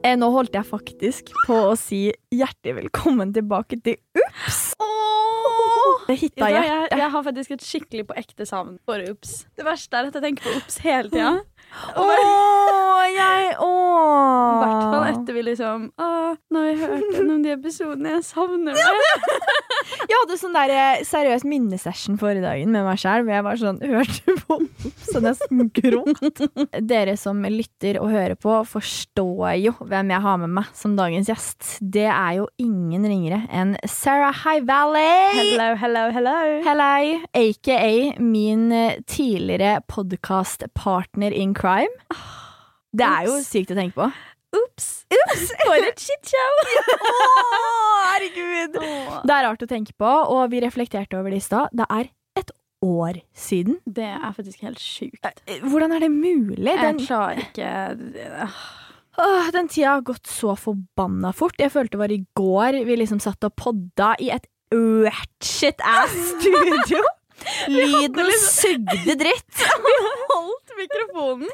Eh, nå holdt jeg faktisk på å si hjertelig velkommen tilbake til Ups. Det hitta jeg, jeg har faktisk et skikkelig på ekte savn for Ups. Det verste er at jeg tenker på Ups hele tida. Å, jeg I hvert fall etter vi liksom Å, nå har vi hørt gjennom de episodene jeg savner meg. Jeg hadde sånn der eh, seriøs minnesession forrige dagen med meg sjøl, hvor jeg var sånn hørte på så nesten gråt. Dere som lytter og hører på, forstår jo hvem jeg har med meg som dagens gjest. Det er jo ingen ringere enn Sarah High Valley. Hello, hello, hello. Hello. aka min eh, tidligere podkastpartner in crime. Det er jo sykt å tenke på. Ups. For et shitshow! herregud! Det er rart å tenke på, og vi reflekterte over det i stad. Det er et år siden. Det er faktisk helt sjukt. Eh, Hvordan er det mulig? Den, Jeg klarer ikke oh, den tida har gått så forbanna fort. Jeg følte det var i går vi liksom satt og podda i et ratchet ass studio. Lyden sugde dritt. Vi holdt mikrofonen.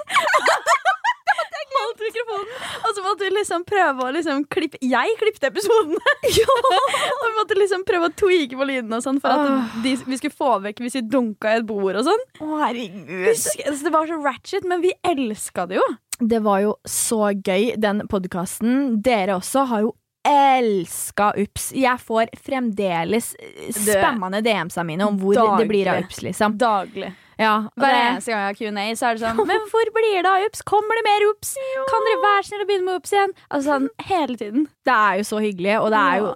Holdt mikrofonen Og så måtte vi liksom prøve å liksom klippe Jeg klippte episodene! og vi måtte liksom prøve å tweake på lyden og sånn for at de, vi skulle få vekk hvis vi dunka i et bord og sånn. Å, herregud. Altså, Det var så ratchet, men vi elska det jo. Det var jo så gøy, den podkasten. Dere også har jo elska Ups. Jeg får fremdeles eh, spammende DMs-a mine om hvor det blir av Ups, liksom. Daglig. Ja, og eneste gang jeg har Q&A, så er det sånn Men hvor blir det av Ups? Kommer det mer Ups? Kan dere være snill å begynne med Ups igjen? Altså sånn hele tiden. Det er jo så hyggelig, og det er jo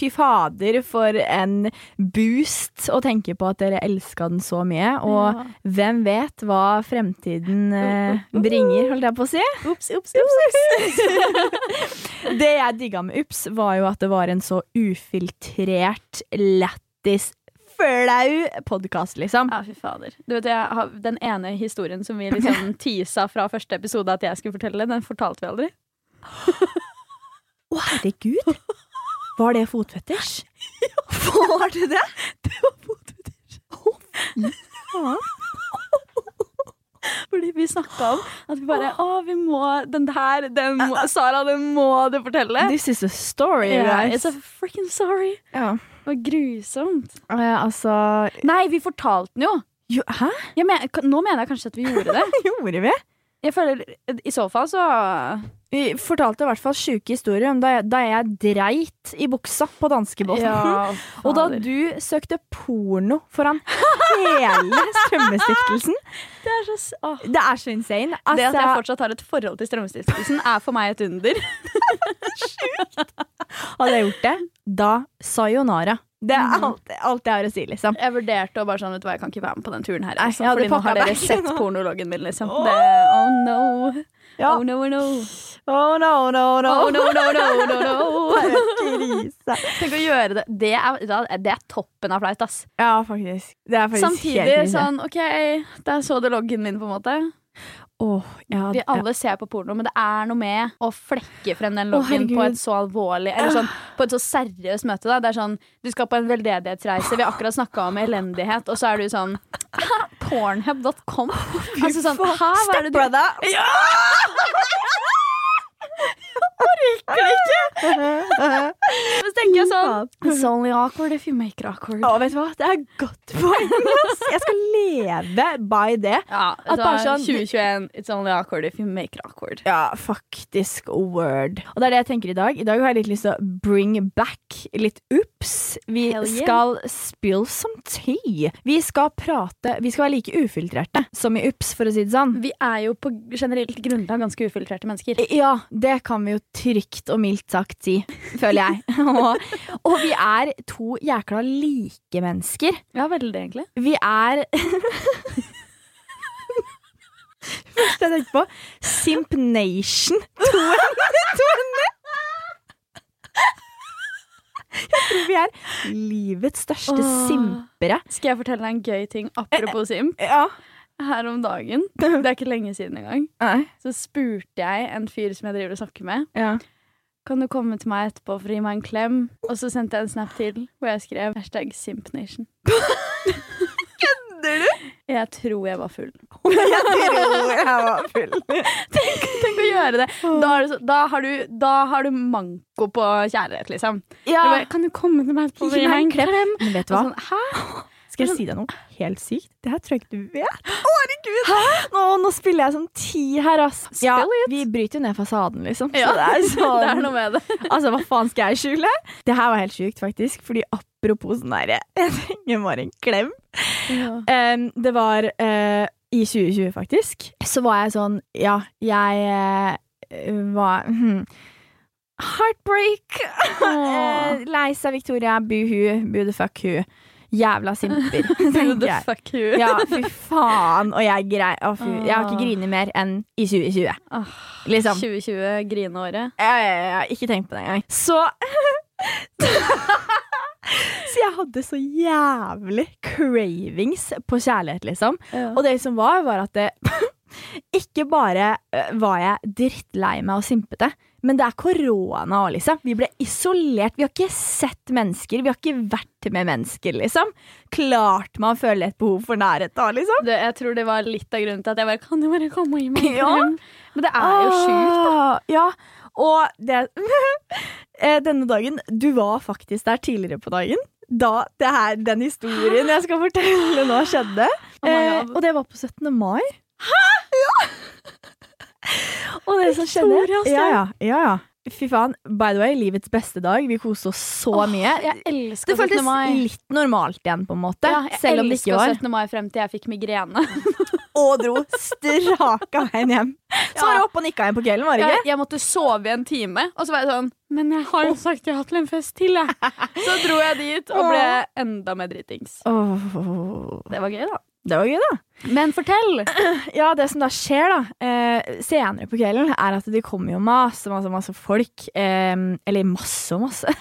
Fy fader, for en boost å tenke på at dere elska den så mye. Og Ja. hvem vet hva fremtiden eh, bringer, holdt jeg på å si. Ups, ups, ups, ups. Det jeg digga med Ups, var jo at det var en så ufiltrert, lættis, flau podkast, liksom. Ja, fy fader. Du vet, jeg har, Den ene historien som vi liksom teasa fra første episode at jeg skulle fortelle, den fortalte vi aldri. Å, herregud! Var det fotfetisj? Var det det? Det var fotfetisj. faen. Fordi vi snakka om at vi bare Å, vi må Den der, den må Sara, den må du fortelle. This is a story, Yeah, guys. it's a freaking story. Ja. Det var grusomt. Eh, altså Nei, vi fortalte den jo. jo, Hæ? Jeg men, nå mener jeg kanskje at vi gjorde det. Gjorde vi? Jeg føler, I så fall så Vi fortalte i hvert fall sjuke historier om da jeg, da jeg dreit i buksa på danskebåten. Og da du søkte porno foran hele Strømmestiftelsen. Det er så åh. Det er så insane. Det at jeg Altså, fortsatt har et forhold til Strømmestiftelsen, er for meg et under. hadde jeg gjort det, da sayonara. Det er Mhm. alt, alt jeg har å si, liksom. Jeg vurderte å bare sånn, vet du hva, jeg kan ikke være med på den turen her. Nei, Liksom, fordi nå har dere sett pornologen min, liksom. Det, oh no. Ja. Oh no, no. Oh no, no, no. Oh no, no, no, no, no. Krise. Tenk å gjøre det. Det er, det er toppen av flaut, ass. Ja, faktisk. Det er faktisk helt Samtidig krise. sånn, OK, der så du loggen min, på en måte. Åh, ja, Vi alle ser på porno, men det er noe med å flekke frem den loggen loggen på et så alvorlig Eller sånn, på et så seriøst møte. Da. Det er sånn, Du skal på en veldedighetsreise, vi har akkurat snakka om elendighet, og så er du sånn Pornhub.com. Altså sånn, hæ, hva er det du Stepbrother. Ja! Men så tenker jeg sånn It's only awkward if you make it awkward. Å, vet du hva? Det er godt poeng. Jeg skal leve by det. Ja, At altså, bare sånn- 2021, it's only awkward if you make it awkward. Ja, faktisk word. Og det er det jeg tenker i dag. I dag har jeg litt lyst til å bring back litt ups. Vi yeah. skal spill some tea. Vi skal prate Vi skal være like ufiltrerte som i ups, for å si det sånn. Vi er jo på generelt grunnlag ganske ufiltrerte mennesker. Ja, det kan vi jo trygt og mildt sagt si, føler jeg. og, og vi er to jækla like mennesker. Ja, veldig, egentlig. Vi er Første jeg tenkte på Simp Nation. To hender. Jeg tror vi er livets største Åh. simpere. Skal jeg fortelle deg en gøy ting apropos simp? Ja. Her om dagen, det er ikke lenge siden engang, Nei. så spurte jeg en fyr som jeg driver og snakker med, Ja. kan du komme til meg etterpå for å gi meg en klem? Og så sendte jeg en snap til hvor jeg skrev hashtag simpnation. Kødder du? Jeg tror jeg var full. Jeg tror jeg var full. Tenk å gjøre det. Da, det så, da, har du, da har du manko på kjærlighet, liksom. Ja. Du bare, kan du komme til meg etterpå og gi meg en klem? Men vet du hva? Sånn, Hæ? Skal jeg si deg noe helt sykt? Det her tror jeg ikke du vet. Å, herregud! Nå, nå spiller jeg som ti her, ass. Ja, vi bryter jo ned fasaden, liksom. Ja, Så det er sånn Det er noe med det. Altså, hva faen skal jeg skjule? Det her var helt sjukt, faktisk. Fordi apropos sånn derre Jeg trenger bare en klem. Em, det var uh, i 2020, faktisk. Så var jeg sånn Ja, jeg uh, var hmm, Heartbreak! Eh, Lei seg, Victoria. Buhu. Boo the fuck hu. Jævla simper, tenker jeg. Fuck you. Ja, fy faen. Og jeg, grei, å, fy, jeg har ikke Åh. grinet mer enn i 2020. Liksom. 2020, grineåret. Ja, ja, ja, ikke tenk på det engang. Så Så jeg hadde så jævlig cravings på kjærlighet, liksom. Og det som var, var at det Ikke bare øh, var jeg drittlei meg og simpete, men det er korona òg, liksom. Vi ble isolert. Vi har ikke sett mennesker. Vi har ikke vært med mennesker, liksom. Klart man føler et behov for nærhet da, liksom. Det, jeg tror det var litt av grunnen til at jeg bare Kan du bare komme og gi meg en Ja. klem? Men det er jo sjukt. da. Ja, og det eh, Denne dagen Du var faktisk der tidligere på dagen. Da det her, den historien jeg skal fortelle nå, skjedde. Oh eh, og det var på 17. mai. Hæ?! Ja! og det som skjedde ja, ja, ja, ja. Fy faen. By the way, livets beste dag. Vi koste oss så mye. Jeg Det føltes litt normalt igjen, på en måte. Ja, jeg selv om det ikke var. elsker 17. mai frem til jeg fikk migrene. Og dro straka veien hjem. Så var jeg det opp og nikka igjen på kvelden, var det Jeg, ikke? jeg måtte sove i en time, og så var jeg sånn Men jeg har jo sagt ja til en fest til, jeg. Så dro jeg dit og ble enda mer dritings. Oh. Det var gøy, da. Det var gøy, da. Men fortell! Ja, det som da skjer da eh, senere på kvelden, er at det kommer jo masse, masse, masse folk. Eh, eller masse og masse.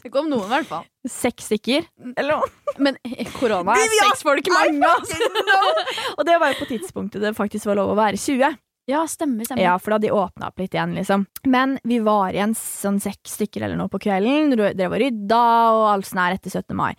Det kom noen, i hvert fall. Seks stykker. Eller noe. Men korona er seks folk mange. altså. Og det var jo på tidspunktet det faktisk var lov å være 20. Ja, stemmer. stemmer. Ja, for da de åpna opp litt igjen, liksom. Men vi var igjen sånn seks stykker eller noe på kvelden. Dere var rydda og alt sånn her etter 17. mai.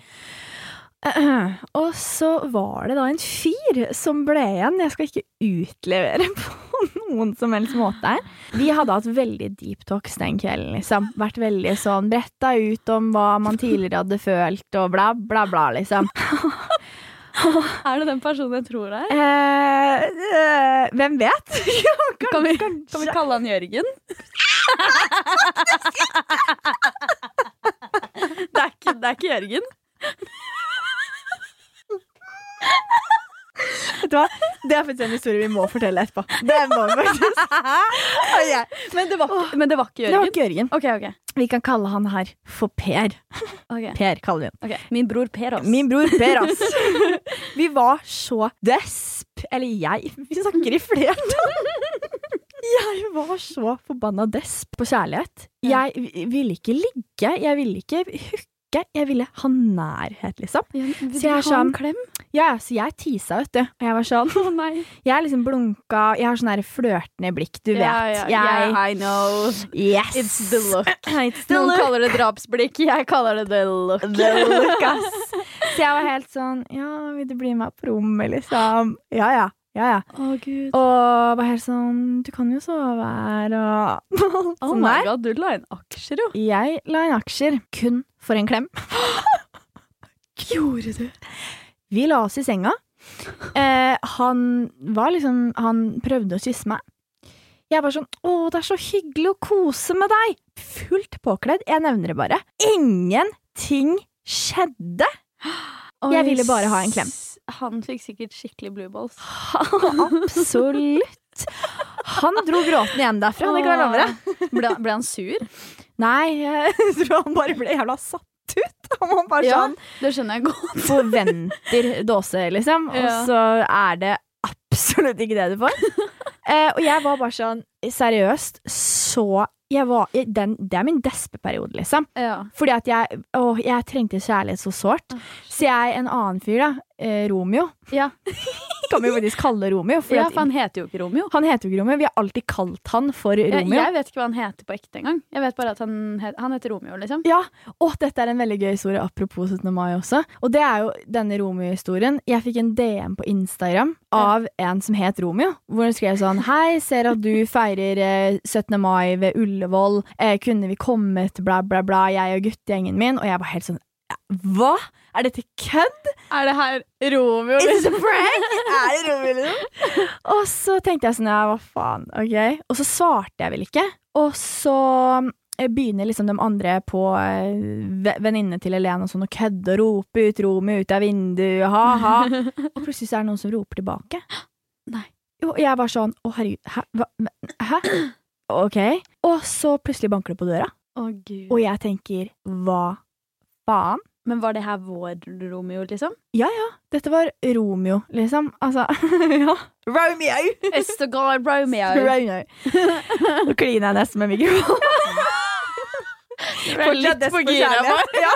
Og så var det da en fyr som ble igjen. Jeg skal ikke utlevere på noen som helst måte her. Vi hadde hatt veldig deep talks den kvelden, liksom. Vært veldig sånn bretta ut om hva man tidligere hadde følt, og bla, bla, bla, liksom. Er det den personen jeg tror det er? Eh, eh, hvem vet? ja, Kan vi, kanskje. kan vi kalle han Jørgen? det, er ikke, det er ikke Jørgen. Vet du hva? Det er faktisk en historie vi må fortelle etterpå. Det må vi faktisk. Ok. Men det var, men det var ikke Det var Jørgen? ikke Jørgen. Okay, okay. Vi kan kalle han her for Per. Per kaller vi han. Min bror Per, ass. Min bror Per, ass. Vi var så desp. Eller jeg. Vi snakker i flertall. Jeg var så forbanna desp på kjærlighet. Jeg ville ikke ligge. Jeg ville ikke hooke. Jeg ville ha nærhet, liksom. Ja, vil Så jeg er sånn- klem? Ja, så jeg tisa, vet du. Og jeg var sånn oh, nei. Jeg liksom blunka. Jeg har sånn flørtende blikk, du vet. Ja, ja, jeg, yeah, I know. Yes. It's the look. It's the Noen look. kaller det drapsblikk, jeg kaller det the look. The look, ass. Så jeg var helt sånn Ja, vil du bli med på rommet, liksom? Ja, ja. Ja, ja. Oh, gud. Og var helt sånn Du kan jo sove her, og Oh sånn my god, du la inn aksjer, jo. Jeg la inn aksjer kun for en klem. Gjorde du? Vi la oss i senga. Eh, han var liksom Han prøvde å kysse meg. Jeg var sånn Å, det er så hyggelig å kose med deg! Fullt påkledd. Jeg nevner det bare. Ingenting skjedde! Jeg ville bare ha en klem. Han fikk sikkert skikkelig blue balls. Absolutt. Han dro gråtende hjem derfra, det kan jeg love deg. Ble, ble han sur? Nei, jeg tror han bare ble jævla satt ut. Han bare Ja, sånn det skjønner jeg godt. forventer dåse, liksom. Og Ja. så er det absolutt ikke det du får. Eh, og jeg var bare sånn Seriøst, så jeg var, den, Det er min despeperiode, liksom. Ja. Fordi at jeg Å, jeg trengte kjærlighet så sårt. Så jeg, en annen fyr, da, eh, Romeo Ja. kan vi jo faktisk kalle Romeo. Ja, for han heter jo ikke Romeo. han heter jo ikke Romeo. Vi har alltid kalt han for Romeo. jeg vet ikke hva han heter på ekte engang. Jeg vet bare at han, het, han heter Romeo, liksom. Ja, og dette er en veldig gøy historie apropos 17. mai også. Og det er jo denne Romeo-historien. Jeg fikk en DM på Instagram av en som het Romeo, hvor hun skrev sånn Hei, ser at du feirer eh, 17. mai ved Ullevål. Eh, kunne vi kommet, bla, bla, bla, jeg og guttegjengen min? Og jeg var helt sånn Hva? Er dette kødd? Er det her Romeo? Is it a prank? er det Romeo, liksom? Og så tenkte jeg sånn, ja, hva faen, ok. Og så svarte jeg vel ikke. Og så eh, begynner liksom de andre på eh, venninnene til Helene og sånn å kødde og rope ut Romeo ut av vinduet, ha-ha. Og plutselig så er det noen som roper tilbake. Nei. Og jeg var sånn, å herregud, hæ? Hva? Hæ? Ok. Og så plutselig banker det på døra, Å, gud. og jeg tenker, hva faen? Men var det her vår Romeo, liksom? Ja, ja, dette var Romeo, liksom. Altså, ja. Romeo! It's the god Romeo. Romeo. Nå kliner jeg nesten med mikrofonen. Får litt på gira bare. Ja.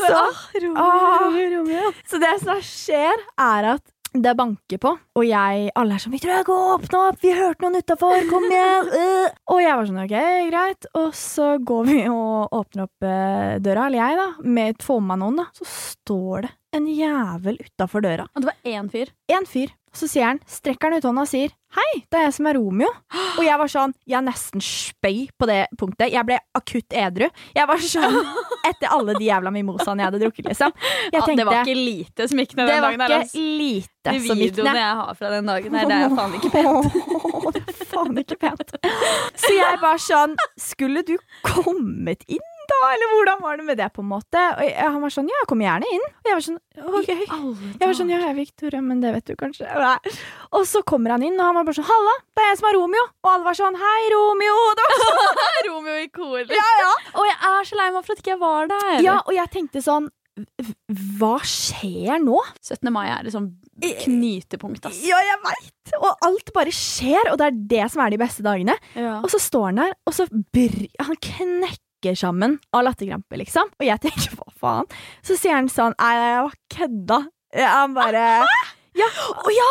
Så, Romeo, Ah. Romeo. så det som skjer, er at det banker på, og jeg, alle er sånn 'Victoria, gå og åpne opp! Vi hørte noen utafor! Kom igjen!' Uh. Og jeg var sånn 'ok, greit'. Og så går vi og åpner opp eh, døra, eller jeg, da, med får med meg noen, da. Så står det en jævel utafor døra. Og det var én fyr. En fyr. Så sier han, strekker han ut hånda og sier 'Hei, det er jeg som er Romeo'. Og jeg var sånn, jeg nesten spøy på det punktet. Jeg ble akutt edru. Jeg var sånn, Etter alle de jævla mimosaene jeg hadde drukket, liksom. Jeg Ja, det var ikke lite som gikk ned den dagen. dagen. var ikke lite som gikk videoene jeg har fra den dagen her, det er faen ikke pent. det er faen ikke pent. Så jeg var sånn Skulle du kommet inn da, eller hvordan var det med det, på en måte? Og jeg, han var sånn, ja, kom gjerne inn. Og jeg var sånn, ok. Jeg var sånn, ja, jeg er Victoria, men det vet du kanskje. Nei. Og så kommer han inn, og han var bare sånn, halla, det er jeg som er Romeo. Og alle var sånn, hei, Romeo. Det var sånn, Romeo i kor. ja, ja. Og jeg er så lei meg for at ikke jeg var der. ja, og jeg tenkte sånn, hva skjer nå? 17. mai er liksom knytepunkt, ass. Ja, jeg vet. Og alt bare skjer, og det er det som er de beste dagene. Ja. Og så står han der, og så br han knekker sammen av latterkrampe, liksom. Og jeg tenker, hva faen? Så sier han sånn, nei, jeg var kødda. Han bare Ja! Å ja!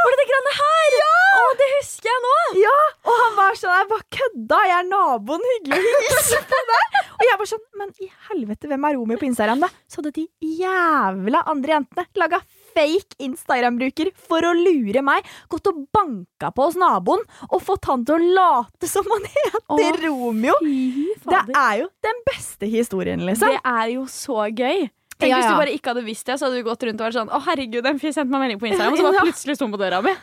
Var det det grønne her? Ja! Å, det husker jeg nå! Ja, Og han var sånn, jeg bare kødda, jeg er naboen, hyggelig å hilse på deg. Og jeg var sånn, men i helvete, hvem er Romeo på Instagram, da? Så hadde de jævla andre jentene laga fake Instagram-bruker for å lure meg. Gått og banka på hos naboen og fått han til å late som han heter Åh, Romeo. Fy Det er jo den beste historien, liksom. Det er jo så gøy. Tenk Ja, Hvis du bare ikke hadde visst det, så hadde du gått rundt og vært sånn Å, herregud, den sendte meg melding på Instagram, og så bare Ja. plutselig sto på døra mi.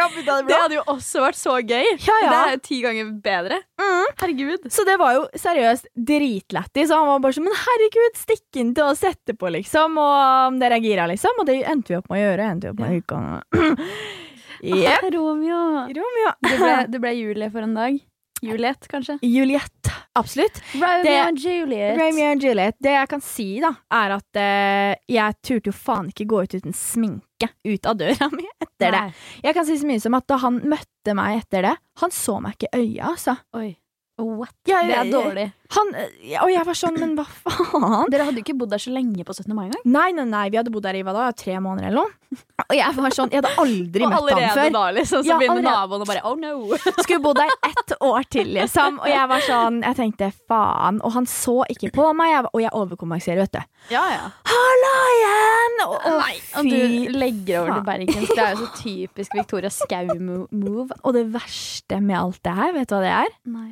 Det Det hadde jo også vært så gøy. Ja, ja. Det er jo ti ganger bedre. Mm. Herregud. Så det var jo seriøst dritlættis. så han var bare sånn Men herregud, stikk inn til oss etterpå, liksom. Og dere er gira, liksom. Og det endte vi opp med å gjøre. Endte vi opp med å yep. Romeo. Romeo. Du ble, du ble Julie for en dag. Juliet, kanskje? Juliette. Absolutt. Romeo og Juliet. Romeo and Juliet. Det jeg kan si, da, er at uh, jeg turte jo faen ikke gå ut uten sminke ut av døra mi etter det. Jeg kan si så mye som at da han møtte meg etter det, han så meg ikke i øya, altså. Oi. What? Ja, Det er dårlig. Han, og jeg var sånn, men hva faen? Dere hadde jo ikke bodd der så lenge på 17. mai engang. Nei, nei, nei, vi hadde bodd der i hva da, tre måneder eller noe. Og jeg var sånn, jeg hadde aldri møtt han allerede før. da, liksom, så Ja, begynner allerede. naboen å bare Oh no. Skulle bodd der ett år til, liksom. Og jeg var sånn, jeg tenkte faen. Og han så ikke på meg, jeg, og jeg overkompenserer, vet du. Ja, ja. Halla igjen! Og, og Nei, og fy du legger over til bergen Det er jo så typisk Victoria Skau-move. Og det verste med alt det her, vet du hva det er? Nei.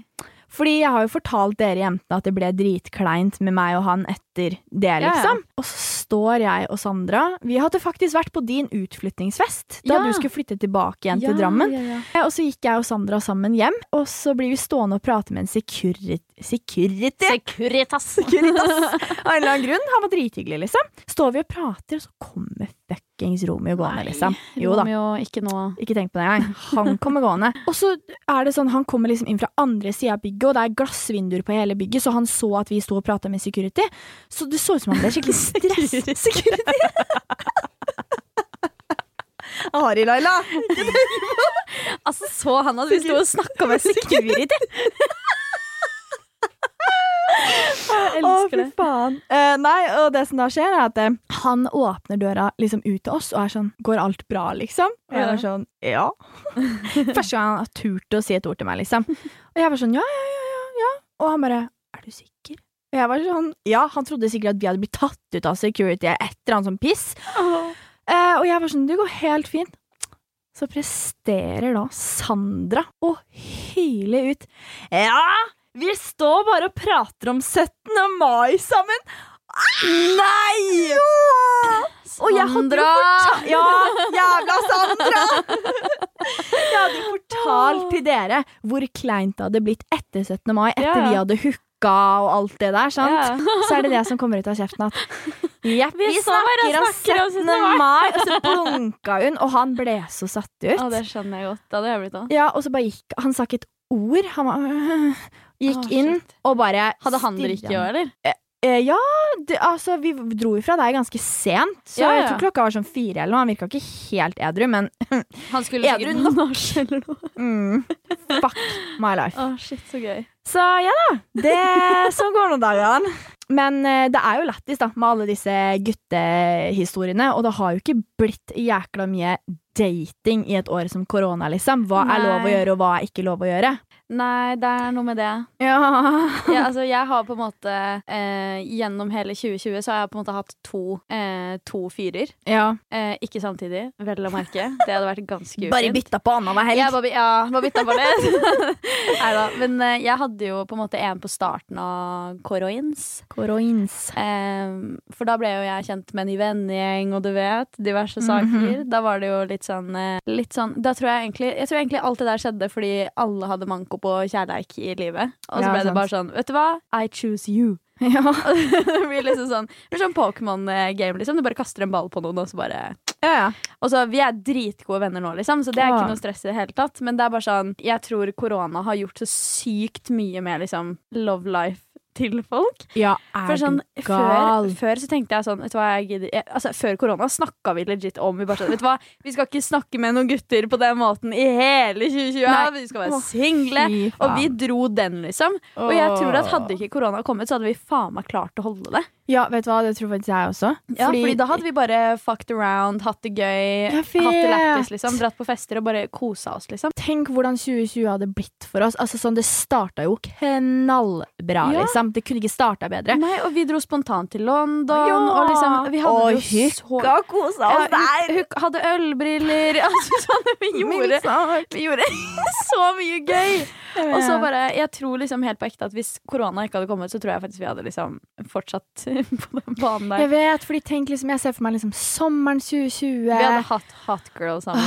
Fordi jeg har jo fortalt dere jentene at det ble dritkleint med meg og han etter det, ja. liksom. Og så står jeg og Sandra Vi hadde faktisk vært på din utflyttingsfest da Ja. du skulle flytte tilbake igjen til Drammen. Ja, ja. Ja, Og så gikk jeg og Sandra sammen hjem, og så blir vi stående og prate med en security Security? Securitas. Securitas! Av en eller annen grunn. Han var drithyggelig, liksom. Står vi og prater, og så kommer fuckings Romeo gående, liksom. Jo da. Romeo, ikke nå. Ikke tenk på det engang. Han kommer gående. Og så er det sånn, han kommer liksom inn fra andre sida av bygget, og det er glassvinduer på hele bygget, så han så at vi sto og prata med security. Så det så ut som han ble skikkelig stress. security. Ari, Laila. Altså, så han at vi sto og snakka med security? Jeg elsker fy Å, fy faen. Eh, nei, og det som da skjer, er at eh, han åpner døra liksom ut til oss og er sånn Går alt bra, liksom? Og jeg var sånn Ja. Første gang han har turt å si et ord til meg, liksom. Og jeg var sånn ja, ja, ja, ja. ja. Og han bare Er du sikker? Og jeg var sånn Ja, han trodde sikkert at vi hadde blitt tatt ut av security etter et eller annet sånn piss. Eh, og jeg var sånn, det går helt fint. Så presterer da Sandra å hyle ut Ja, vi står bare og prater om 17. mai sammen. Nei! Og jeg hadde jo fortalt Ja, jævla Sandra! jeg hadde jo fortalt til dere hvor kleint det hadde blitt etter 17. mai, etter Ja. vi hadde hooka og alt det der, sant? Ja. Så er det det som kommer ut av kjeften at Jepp, vi, Vi snakker snakker om 17. mai, og så blunka hun, og han ble så satt ut. Å, det skjønner jeg godt. Det hadde jeg blitt òg. Ja, og så bare gikk Han sa ikke et ord. Han bare gikk inn og bare Hadde han drikke òg, eller? Eh, ja, det, altså vi dro ifra deg ganske sent, så Ja, jeg tror klokka var sånn fire eller noe. Han virka ikke helt edru, men Han skulle Edru sikkert nach eller noe. mm, fuck my life. Å, shit, så gøy. Så ja da, det sånn går nå dagene. Men eh, det er jo lættis da, med alle disse guttehistoriene, og det har jo ikke blitt jækla mye dating i et år som korona, liksom. Hva er lov å Nei. gjøre, og hva er ikke lov å gjøre? Nei, det er noe med det. Ja. Ja, altså, jeg har på en måte eh, Gjennom hele 2020 så har jeg på en måte hatt to, eh, to fyrer. ja. Eh, ikke samtidig, vel å merke. Det hadde vært ganske ufint. Bare bytta på annenhver helg. Ja, bare, ja, bare bytta på det. Nei da. Men eh, jeg hadde jo på en måte en på starten av Koroins. Koroins. Eh, for da ble jo jeg kjent med en ny vennegjeng, og du vet, diverse saker. Da var det jo litt sånn, eh, litt sånn Da tror jeg egentlig Jeg tror egentlig alt det der skjedde fordi alle hadde manko på kjærleik i livet. Og så ble det bare sånn, vet du hva? I choose you. Ja. det blir liksom sånn, blir sånn Pokémon-game, liksom. Du bare kaster en ball på noen, og så bare ja, ja. og så, Vi er dritgode venner nå, liksom, så det er ikke noe stress i det hele tatt. Men det er bare sånn, jeg tror korona har gjort så sykt mye med liksom love life til folk. Ja, er For sånn, du før, gal? før så tenkte jeg sånn vet du hva, jeg gidder, jeg, altså, Før korona snakka vi legit om vi, bare sånn, vet du hva, vi skal ikke snakke med noen gutter på den måten i hele 2020. Nei. Vi skal være single. Åh, Og vi dro den, liksom. Og jeg tror at hadde ikke korona kommet, så hadde vi faen meg klart å holde det. Ja, vet du hva, det tror faktisk jeg også. Ja, fordi, da hadde vi bare fucked around, hatt det gøy, hatt det lættis, liksom. Dratt på fester og bare kosa oss, liksom. Tenk hvordan 2020 hadde blitt for oss. Altså sånn, Det starta jo knallbra, Ja. liksom. Det kunne ikke starta bedre. Nei, og vi dro spontant til London, Ja. og liksom Vi hadde Og hooka og kosa oss der! Ja, hadde ølbriller altså, sånn, vi, gjorde, vi gjorde så mye gøy! Og så bare, jeg tror liksom helt på ekte at hvis korona ikke hadde kommet, så tror jeg faktisk vi hadde liksom fortsatt på den banen der. Jeg vet, fordi tenk liksom, jeg ser for meg liksom sommeren 2020. Vi hadde hatt Hot Girl sammen.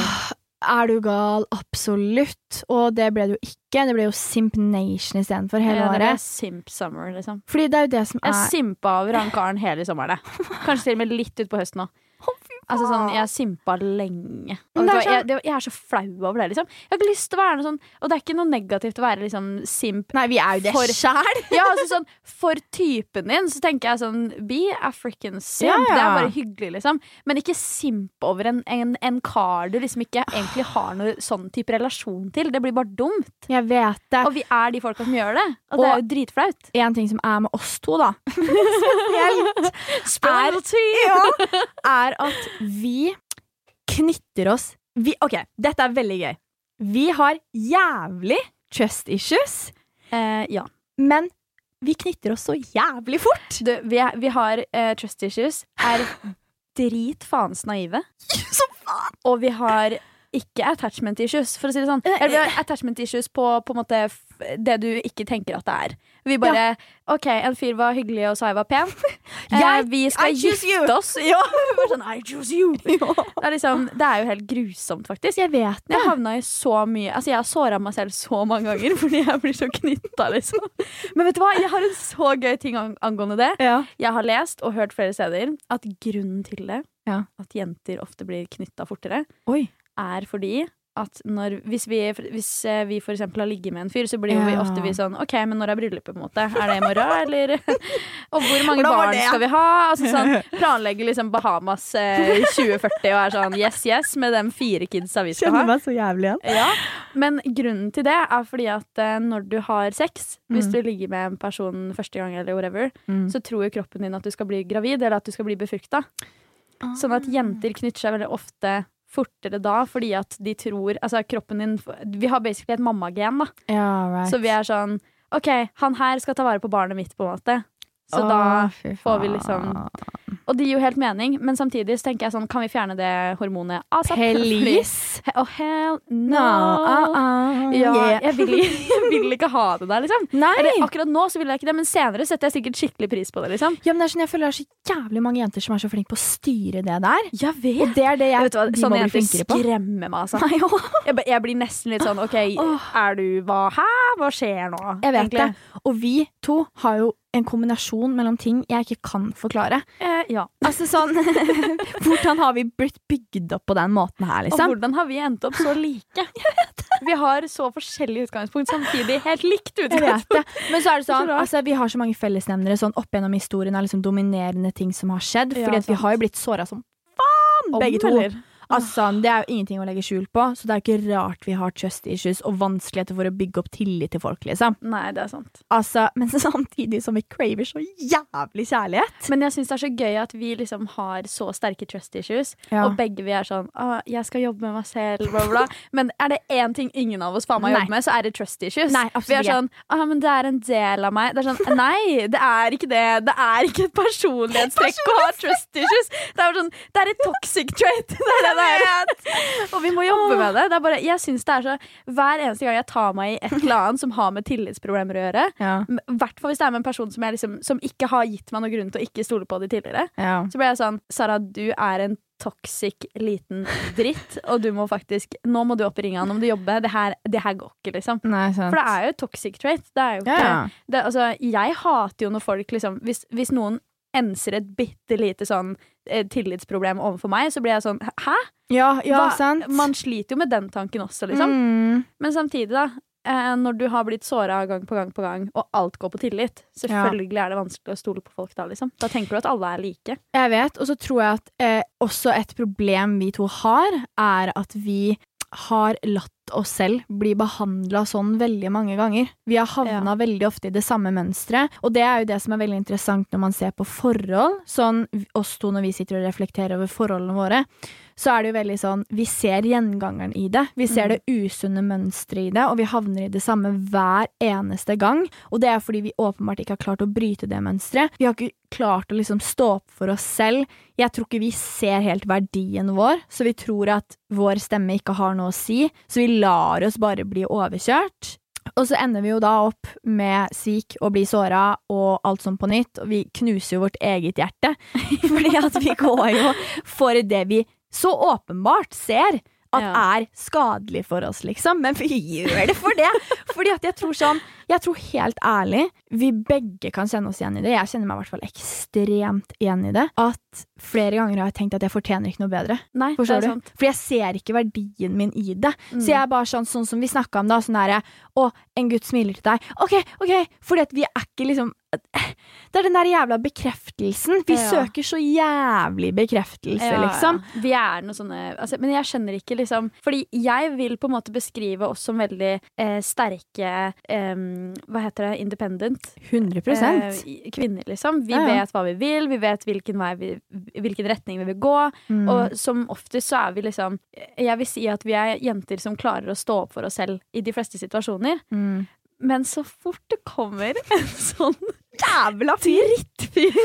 Er du gal? Absolutt. Og det ble det jo ikke. Det ble jo Simp Nation istedenfor hele Ja, det ble året. Simp Summer, liksom. Fordi det er jo det som Jeg er simpa over han karen hele sommeren. jeg. Kanskje til og med litt utpå høsten òg. Altså sånn, jeg simpa lenge. Og hva, jeg, det, jeg er så flau over det, liksom. Jeg har ikke lyst til å være noe sånn Og det er ikke noe negativt å være liksom simp Nei, vi er jo det For- sjæl! Ja, altså sånn For typen din så tenker jeg sånn Be African simp. Ja, ja. Det er bare hyggelig, liksom. Men ikke simp over en, en, en kar du liksom ikke egentlig har noe sånn type relasjon til. Det blir bare dumt. Jeg vet det. Og vi er de folka som gjør det. Og det er jo dritflaut. en ting som er med oss to, da, spesielt, Er- ja, er at vi knytter oss vi, Ok, dette er veldig gøy. Vi har jævlig trust issues, Eh, ja. men vi knytter oss så jævlig fort. Du, vi, er, vi har eh, trust issues. Er drit faens naive. Så faen! Og vi har ikke attachment issues, for å si det sånn. Eh, Eller vi har attachment issues på, på en måte det du ikke tenker at det er. Vi bare OK, en fyr var hyggelig, og sa jeg var pen. Eh, Jeg- vi skal I you. gifte oss. Ja. Sånn, I choose you. Det er, liksom, det er jo helt grusomt, faktisk. Jeg vet det. Jeg havna i så mye Altså Jeg har såra meg selv så mange ganger fordi jeg blir så knytta, liksom. Men vet du hva? Jeg har en så gøy ting ang angående det. Ja. Jeg har lest og hørt flere steder at grunnen til det, Ja. at jenter ofte blir knytta fortere, Oi. er fordi at når, hvis, vi, hvis eh, vi for eksempel har ligget med en fyr, så blir ja. vi ofte vi sånn OK, men når er bryllupet, på en måte? Er det i morgen, eller? og hvor mange barn det? skal vi ha? Altså sånn, Planlegger liksom Bahamas eh, 2040 og er sånn yes, yes, med de fire kidsa vi skal ha. meg så jævlig igjen. Ja, Men grunnen til det er fordi at eh, når du har sex, hvis Mm. du ligger med en person første gang, eller whatever, Mm. så tror jo kroppen din at du skal bli gravid, eller at du skal bli befrukta. Sånn at jenter knytter seg veldig ofte fortere da, fordi at de tror Altså kroppen din Vi har basically et mammagen, da. Ja, right. Så vi er sånn OK, han her skal ta vare på barnet mitt, på en måte. Så Åh, da får vi liksom Og det gir jo helt mening, men samtidig så tenker jeg sånn, kan vi fjerne det hormonet asap? Please. Oh, hell no. No. Uh, uh, Ja, yeah. jeg, vil, jeg vil ikke ha det der, liksom. Eller akkurat nå så vil jeg ikke det, men senere setter jeg sikkert skikkelig pris på det, liksom. Ja, men det er sånn, jeg føler det er så jævlig mange jenter som er så flinke på å styre det der. Jeg vet. Og det er det jeg, Vet du hva, de Sånne jenter skremmer meg, altså. Nei. Jeg, jeg blir nesten litt sånn OK, er du hva Hæ? Hva skjer nå? Jeg vet egentlig? det. Og vi to har jo en kombinasjon mellom ting jeg ikke kan forklare. Eh, ja. Altså sånn Hvordan har vi blitt bygd opp på den måten her, Og liksom? hvordan har vi endt opp så like? Vi har så forskjellig utgangspunkt, samtidig helt likt utgangspunkt. Men så er det sånn, altså, vi har så mange fellesnevnere sånn opp gjennom historien av liksom dominerende ting som har skjedd. Ja, Fordi at vi har jo blitt såra som faen, begge to. eller? Altså, det er jo ingenting å legge skjul på, så det er jo ikke rart vi har trust issues og vanskeligheter for å bygge opp tillit til folk, liksom. Nei, det er sant. Altså, men samtidig som vi craver så jævlig kjærlighet. Men jeg syns det er så gøy at vi liksom har så sterke trust issues, Ja. og begge vi er sånn Å, jeg skal jobbe med meg selv, bla, bla. Men er det én ting ingen av oss faen meg jobber med, så er det trust issues. Nei, vi er sånn Å, men det er en del av meg. Det er sånn Nei, det er ikke det. Det er ikke et personlighetstrekk å ha trust issues. Det er, sånn, det er et toxic trait. Det er det. Og vi må jobbe med det. det bare, jeg synes det er så Hver eneste gang jeg tar meg i et eller annet som har med tillitsproblemer å gjøre, Ja. hvert fall hvis det er med en person som, liksom, som ikke har gitt meg noen grunn til å ikke stole på det tidligere, Ja. så blir jeg sånn Sara, du er en toxic liten dritt, og du må faktisk Nå må du opp i ringa, nå må du jobbe. Det her, det her går ikke, liksom. Nei. For det er jo toxic trait. Det er jo ja, ikke ja. det, altså, Jeg hater jo når folk liksom Hvis, hvis noen enser et bitte lite sånn eh, tillitsproblem overfor meg, så blir jeg sånn Hæ? ja, ja, Hva- sant. Man sliter jo med den tanken også, liksom. Mm. Men samtidig, da. Eh, når du har blitt såra gang på gang på gang, og alt går på tillit, selvfølgelig er det vanskelig å stole på folk da, liksom. Da tenker du at alle er like. Jeg vet, og så tror jeg at eh, også et problem vi to har, er at vi har latt oss selv bli behandla sånn veldig mange ganger. Vi har havna veldig ofte i det samme mønsteret, og det er jo det som er veldig interessant når man ser på forhold. Sånn oss to når vi sitter og reflekterer over forholdene våre, så er det jo veldig sånn Vi ser gjengangeren i det. Vi ser det usunne mønsteret i det, og vi havner i det samme hver eneste gang. Og det er fordi vi åpenbart ikke har klart å bryte det mønsteret. Vi har ikke klart å liksom stå opp for oss selv. Jeg tror ikke vi ser helt verdien vår, så vi tror at vår stemme ikke har noe å si. Så vi lar oss bare bli overkjørt. Og så ender vi jo da opp med svik og bli såra og alt sånn på nytt, og vi knuser jo vårt eget hjerte. Fordi at vi går jo for det vi så åpenbart ser at Ja. er skadelig for oss, liksom. Men vi gjør det for det! Fordi at jeg tror sånn Jeg tror helt ærlig vi begge kan kjenne oss igjen i det. Jeg kjenner meg i hvert fall ekstremt igjen i det. At flere ganger har jeg tenkt at jeg fortjener ikke noe bedre. Nei, Forstår det du? er sant. Fordi jeg ser ikke verdien min i det. Mm. Så jeg er bare sånn, sånn som vi snakka om da, sånn derre Å, en gutt smiler til deg. OK, OK, fordi at vi er ikke liksom Det er den der jævla bekreftelsen. Vi Ja. søker så jævlig bekreftelse, Ja, liksom. ja. Vi er noe sånne altså, Men jeg skjønner ikke, liksom Fordi jeg vil på en måte beskrive oss som veldig eh, sterke eh, Hva heter det? Independent. 100 Eh, kvinner, liksom. Vi vet hva vi vil, vi vet hvilken, vi, hvilken retning vi vil gå. mm. Og som oftest så er vi liksom Jeg vil si at vi er jenter som klarer å stå opp for oss selv i de fleste situasjoner. mm. Men så fort det kommer en sånn jævla drittfyr.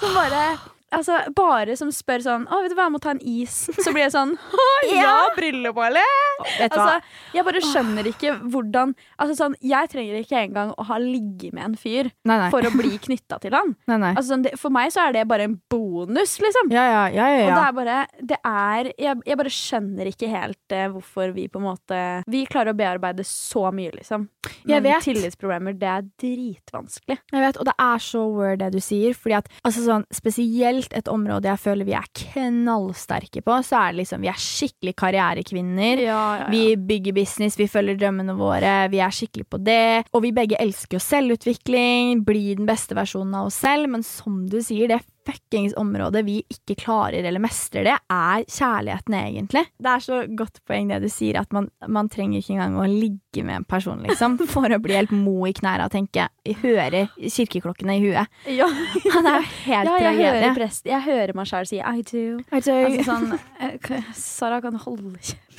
som bare Altså, bare som spør sånn 'Å, vil du være med må ta en is?' Så blir jeg sånn 'Å, ja, briller på, eller?' Vet hva? Altså, jeg bare skjønner ikke hvordan Altså sånn, Jeg trenger ikke engang å ha ligget med en fyr Nei, nei. for å bli knytta til han. nei. Altså, sånn, det, for meg så er det bare en bonus, liksom. Ja, ja, ja. ja, Og det er bare det er, jeg, jeg bare skjønner ikke helt eh, hvorfor vi på en måte Vi klarer å bearbeide så mye, liksom. Jeg Men vet. tillitsproblemer, det er dritvanskelig. Jeg vet, og det er så word det du sier, fordi at altså sånn, spesielt spesielt et område jeg føler vi er knallsterke på, så er det liksom vi er skikkelig karrierekvinner. Ja, ja, ja. Vi bygger business, vi følger drømmene våre, vi er skikkelig på det. Og vi begge elsker jo selvutvikling, bli den beste versjonen av oss selv, men som du sier, det fuckings område vi ikke klarer eller mestrer det, er kjærligheten, egentlig. Det er så godt poeng det du sier, at man, man trenger ikke engang å ligge med en person, liksom, for å bli helt mo i knærne og tenke Høre kirkeklokkene i huet. Ja, Han er helt ja jeg, hører prest, jeg hører meg sjøl si I do. Altså, Altså sånn eh, Sara kan holde.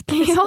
Ja,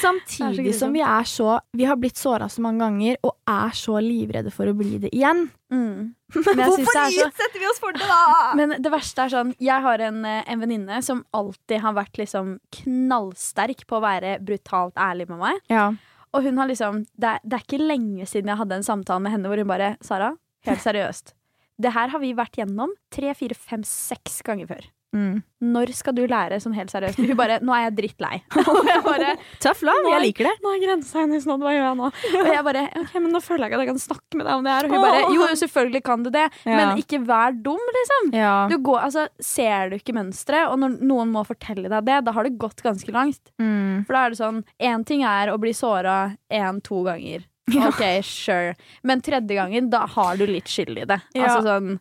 samtidig som vi er så Vi har blitt såra så mange ganger og er så livredde for å bli det igjen. Mm. Men Hvorfor er utsetter vi oss for det, da? Men det verste er sånn Jeg har en, eh, en venninne som alltid har vært liksom knallsterk på å være brutalt ærlig med meg. Ja. Og hun har liksom det er, det er ikke lenge siden jeg hadde en samtale med henne hvor hun bare Sara, helt seriøst. Det her har vi vært gjennom tre, fire, fem, seks ganger før. Mm. Når skal du lære sånn helt seriøst? Hun bare Nå er jeg drittlei. Og jeg bare Tøff love, jeg liker det. Nå er grensa hennes nådd, hva gjør jeg nå? Og jeg bare OK, men nå føler jeg ikke at jeg kan snakke med deg om det her. Og hun bare Jo, selvfølgelig kan du det, Ja. men ikke vær dum, liksom. Ja. Du går, altså, ser du ikke mønsteret, og når noen må fortelle deg det, da har det gått ganske langt. Mm. For da er det sånn Én ting er å bli såra én-to ganger. OK, sure. Men tredje gangen, da har du litt skyld i det. Ja. Altså sånn,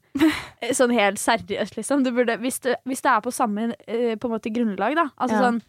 sånn helt seriøst, liksom. Du burde, hvis, det, hvis det er på samme eh, på en måte grunnlag, da. Altså Ja. sånn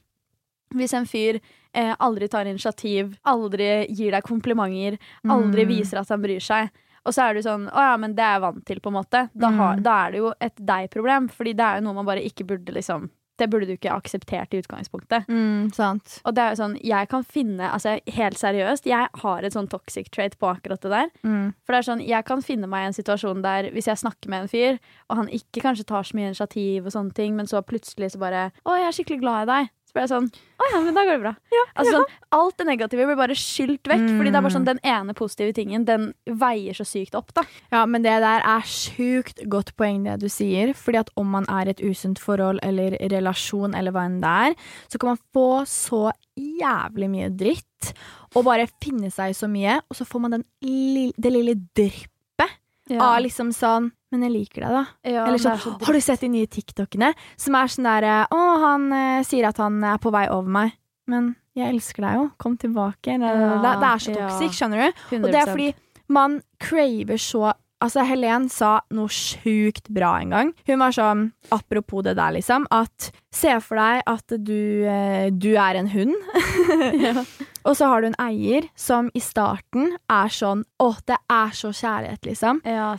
Hvis en fyr eh, aldri tar initiativ, aldri gir deg komplimenter, aldri Mm. viser at han bryr seg, og så er du sånn Å ja, men det er jeg vant til, på en måte. Da, har, Mm. da er det jo et deg-problem, Fordi det er jo noe man bare ikke burde liksom Det burde du ikke akseptert i utgangspunktet. Mm, sant. Og det er jo sånn, jeg kan finne, altså helt seriøst, jeg har et sånn toxic trait på akkurat det der. Mm. For det er sånn, jeg kan finne meg i en situasjon der hvis jeg snakker med en fyr, og han ikke kanskje tar så mye initiativ og sånne ting, men så plutselig så bare, å, jeg er skikkelig glad i deg. Så blir jeg sånn, å ja, men da går det bra. altså sånn, alt det negative blir bare skylt vekk, fordi det er bare sånn, den ene positive tingen, den veier så sykt opp da. Ja, men det der er sjukt godt poeng det du sier. Fordi at om man er i et usunt forhold eller relasjon eller hva enn det er, så kan man få så jævlig mye dritt og bare finne seg så mye, og så får man den det lille dryppet av liksom sånn Men jeg liker deg, da. ja, Eller sånn, så har du sett de nye TikTokene som er sånn der Å, han eh, sier at han er på vei over meg. Men jeg elsker deg jo. Kom tilbake. Det, Ja, det, det er så ja. skjønner du? 100%. Og det er fordi man craver så Altså, Helen sa noe sjukt bra en gang. Hun var sånn, apropos det der, liksom, at se for deg at du, eh, du er en hund. Og så har du en eier som i starten er sånn Å, det er så kjærlighet, liksom. Ja.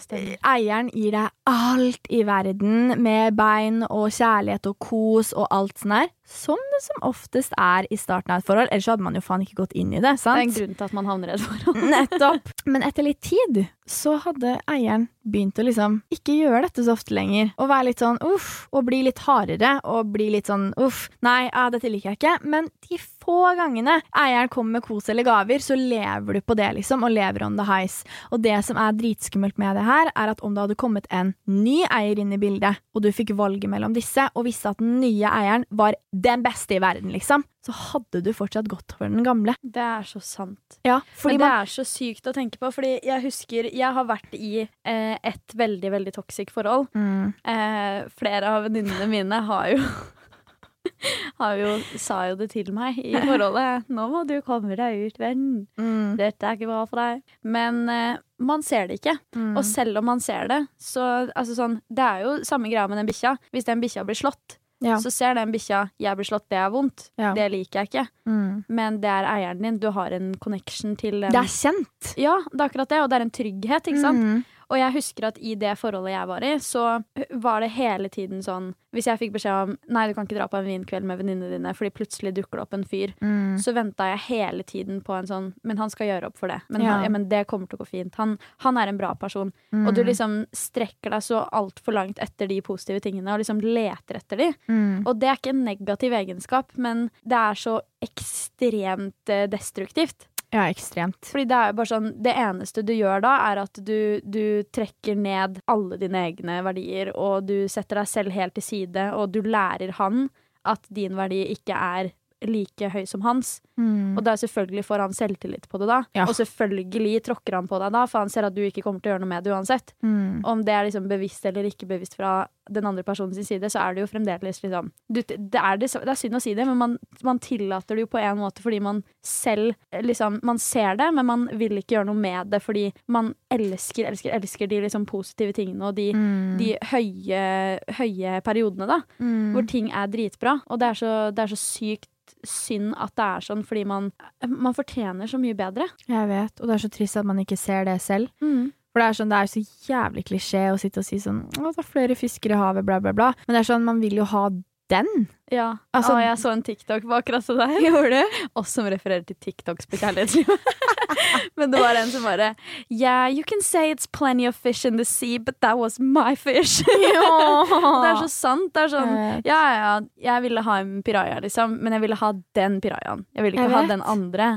Eieren gir deg alt i verden med bein og kjærlighet og kos og alt sånn her. Som det som oftest er i starten av et forhold. Ellers hadde man jo faen ikke gått inn i det. sant? Det er en grunn til at man havner i et forhold. Nettopp. Men etter litt tid så hadde eieren begynt å liksom ikke gjøre dette så ofte lenger. Og være litt sånn uff, og bli litt hardere og bli litt sånn uff, nei, ja, dette liker jeg ikke. Men de få gangene eieren kommer med kos eller gaver, så lever du på det, liksom, og lever on the highs. Og det som er dritskummelt med det her, er at om det hadde kommet en ny eier inn i bildet, og du fikk valget mellom disse, og visste at den nye eieren var den beste i verden, liksom, så hadde du fortsatt gått for den gamle. Det er så sant. Ja, Men det man er så sykt å tenke på, fordi jeg husker Jeg har vært i eh, et veldig, veldig toxic forhold. mm. Eh, flere av venninnene mine har jo jo, sa jo det til meg i forholdet. 'Nå må du komme deg ut, venn. Mm. Dette er ikke bra for deg.' Men eh, man ser det ikke. Mm. Og selv om man ser det, så altså sånn, Det er jo samme greia med den bikkja. Hvis den bikkja blir slått, ja. så ser den bikkja 'jeg blir slått, det er vondt'. Ja. Det liker jeg ikke. Mm. Men det er eieren din. Du har en connection til den. Det er kjent. Ja, det er akkurat det, og det er en trygghet, ikke sant? Mm. Og jeg husker at i det forholdet jeg var i, så var det hele tiden sånn Hvis jeg fikk beskjed om Nei, du kan ikke dra på en vinkveld med venninnene dine fordi plutselig dukker det opp en fyr, Mm. så venta jeg hele tiden på en sånn Men han skal gjøre opp for det. Men, Ja. han, ja, men det kommer til å gå fint. Han, han er en bra person. Og du liksom strekker deg så altfor langt etter de positive tingene, og liksom leter etter de. mm. Og det er ikke en negativ egenskap, men det er så ekstremt eh, destruktivt. Ja, ekstremt. Fordi det er jo bare sånn Det eneste du gjør da, er at du, du trekker ned alle dine egne verdier, og du setter deg selv helt til side, og du lærer han at din verdi ikke er like høy som hans. Mm. Og da selvfølgelig får han selvtillit på det da. Ja. Og selvfølgelig tråkker han på deg da, for han ser at du ikke kommer til å gjøre noe med det uansett. Mm. Om det er liksom bevisst eller ikke bevisst fra den andre personens side, så er det jo fremdeles liksom du, det, er det, det er synd å si det, men man, man tillater det jo på en måte fordi man selv liksom Man ser det, men man vil ikke gjøre noe med det fordi man elsker, elsker, elsker de liksom positive tingene og de, Mm. de høye, høye periodene, da. Mm. Hvor ting er dritbra. Og det er så, det er så sykt synd at det er sånn, fordi man, man fortjener så mye bedre. Jeg vet, og det er så trist at man ikke ser det selv. For det er sånn, det er så jævlig klisjé å sitte og si sånn Å, det er flere fisker i havet, bla, bla, bla. Men det er sånn, man vil jo ha den. Ja. Altså- å, jeg så en TikTok på akkurat så der. Gjorde du? Oss som refererer til TikToks på kjærlighetslivet. Men det var en som bare Yeah, you can say it's plenty of fish in the sea, but that was my fish. det er så sant. Det er sånn. Ja, ja, jeg ville ha en piraja, liksom, men jeg ville ha den pirajaen. Jeg ville ikke Jeg ha den andre.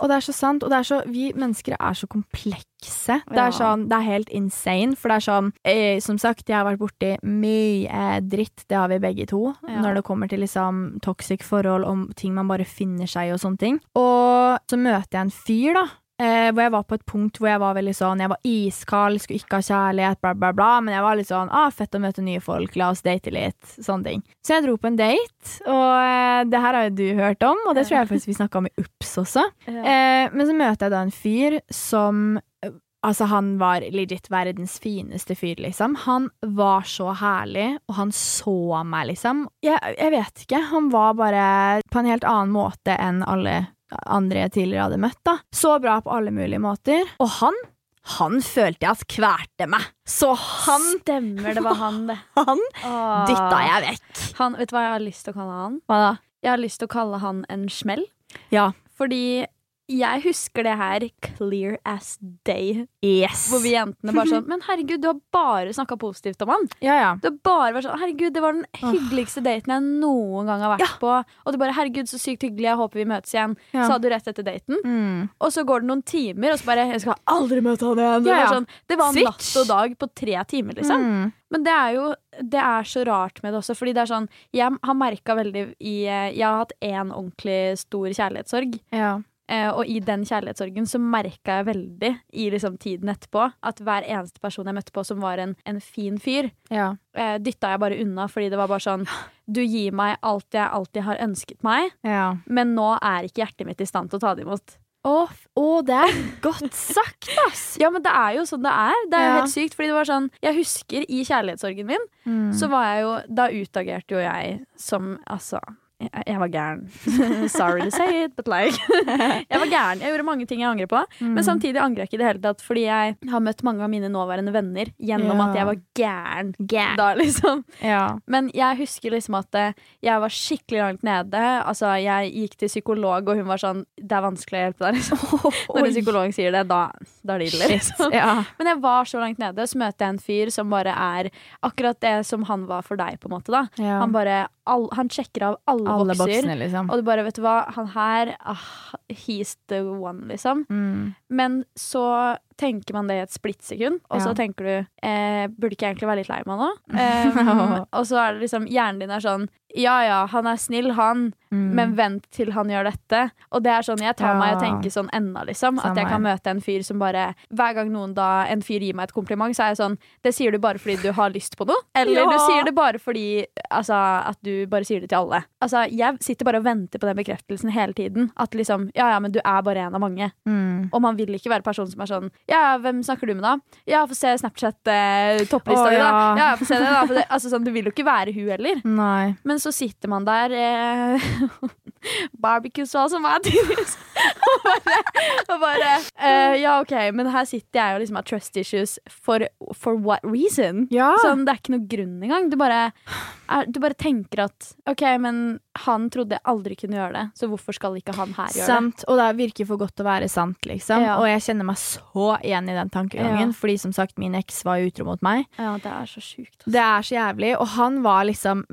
Og det er så sant. Og det er så, vi mennesker er så komplekse. Det Ja. er sånn, det er helt insane. For det er sånn, eh, som sagt, jeg har vært borti mye dritt. Det har vi begge to. Ja. Når det kommer til liksom toxic forhold om ting man bare finner seg i og sånne ting. Og så møter jeg en fyr, da. Eh, hvor jeg var på et punkt hvor jeg var veldig sånn Jeg var iskald, skulle ikke ha kjærlighet, bla, bla, bla. Men jeg var litt sånn ah, fett å møte nye folk, la oss date litt. Sånne ting. Så jeg dro på en date, og eh, det her har jo du hørt om, og det tror jeg faktisk vi snakka om i UPS også. Eh, men så møter jeg da en fyr som Altså, han var legit verdens fineste fyr, liksom. Han var så herlig, og han så meg, liksom. Jeg, jeg vet ikke. Han var bare på en helt annen måte enn alle andre jeg tidligere hadde møtt, da. Så bra på alle mulige måter. Og han, han følte jeg at kverte meg. Så han, Stemmer, det var han, det. han Åh. dytta jeg vekk. Han, vet du hva jeg har lyst til å kalle han? Hva da? Jeg har lyst til å kalle han en smell. Ja. Fordi jeg husker det her clear as day. Yes. Hvor vi jentene bare sånn Men herregud, du har bare snakka positivt om han. Ja, ja. Du har bare vært sånn Herregud, det var den hyggeligste daten jeg noen gang har vært på. Og du bare Herregud, så sykt hyggelig, jeg håper vi møtes igjen. Ja. Sa du rett etter daten. Mm. Og så går det noen timer, og så bare Jeg skal aldri møte han igjen. Det Ja, var, ja. sånn, det var natt og dag på tre timer, liksom. Mm. Men det er jo det er så rart med det også, fordi det er sånn Jeg har merka veldig i eh, Jeg har hatt én ordentlig stor kjærlighetssorg. Ja. Eh, og i den kjærlighetssorgen så merka jeg veldig i liksom tiden etterpå at hver eneste person jeg møtte på som var en, en fin fyr, Ja. eh, dytta jeg bare unna fordi det var bare sånn Du gir meg alt jeg alltid har ønsket meg, ja. men nå er ikke hjertet mitt i stand til å ta det imot. Å, oh, oh, det er godt sagt, ass! Ja, men det er jo sånn det er. Det er jo Ja. helt sykt. Fordi det var sånn Jeg husker i kjærlighetssorgen min, Mm. så var jeg jo Da utagerte jo jeg som Altså jeg, var gæren. Sorry to say it, but like Jeg var gæren. Jeg gjorde mange ting jeg angrer på. Mm. Men samtidig angrer jeg ikke i det hele tatt, fordi jeg har møtt mange av mine nåværende venner gjennom Ja. at jeg var gæren Gæren. da, liksom. Ja. Men jeg husker liksom at eh, jeg var skikkelig langt nede. Altså, jeg gikk til psykolog, og hun var sånn Det er vanskelig å hjelpe deg, liksom. Når en psykolog sier det, da, da er det liksom. Ja. Men jeg var så langt nede, så møter jeg en fyr som bare er akkurat det som han var for deg, på en måte. da. Han bare all, Han sjekker av alle, Alle bokser. boksene, liksom. Og du bare, vet du hva, han her ah, He's the one, liksom. Mm. Men så tenker man det i et splittsekund, og så Ja. tenker du eh, Burde ikke jeg egentlig være litt lei meg nå? Um, og så er det liksom Hjernen din er sånn Ja ja, han er snill, han, Mm. men vent til han gjør dette. Og det er sånn jeg tar Ja. meg og tenker sånn ennå, liksom. At jeg kan møte en fyr som bare Hver gang noen da en fyr gir meg et kompliment, så er jeg sånn Det sier du bare fordi du har lyst på noe? Eller Ja. du sier det bare fordi Altså at du bare sier det til alle. Altså, jeg sitter bare og venter på den bekreftelsen hele tiden. At liksom Ja ja, men du er bare en av mange. Mm. Og man vil ikke være personen som er sånn Ja, hvem snakker du med da? Ja, få se Snapchat-topplista Å, di, da. ja. Ja, få se det, da. For det, altså, sånn, du vil jo ikke være hun heller. Nei. Men så sitter man der eh, Barbecue-sal som er mat og bare, og bare eh, Ja, OK, men her sitter jeg og liksom har trust issues for, for what reason? Ja. Sånn, det er ikke noe grunn engang. Du bare, er, du bare tenker at OK, men han trodde jeg aldri kunne gjøre det, så hvorfor skal ikke han her gjøre det? Sant. Og det virker for godt å være sant, liksom. Ja. Og jeg kjenner meg så igjen i den tankegangen, Ja. fordi som sagt, min eks var utro mot meg. Ja, det er så sjukt. altså. Det er så jævlig, og han var liksom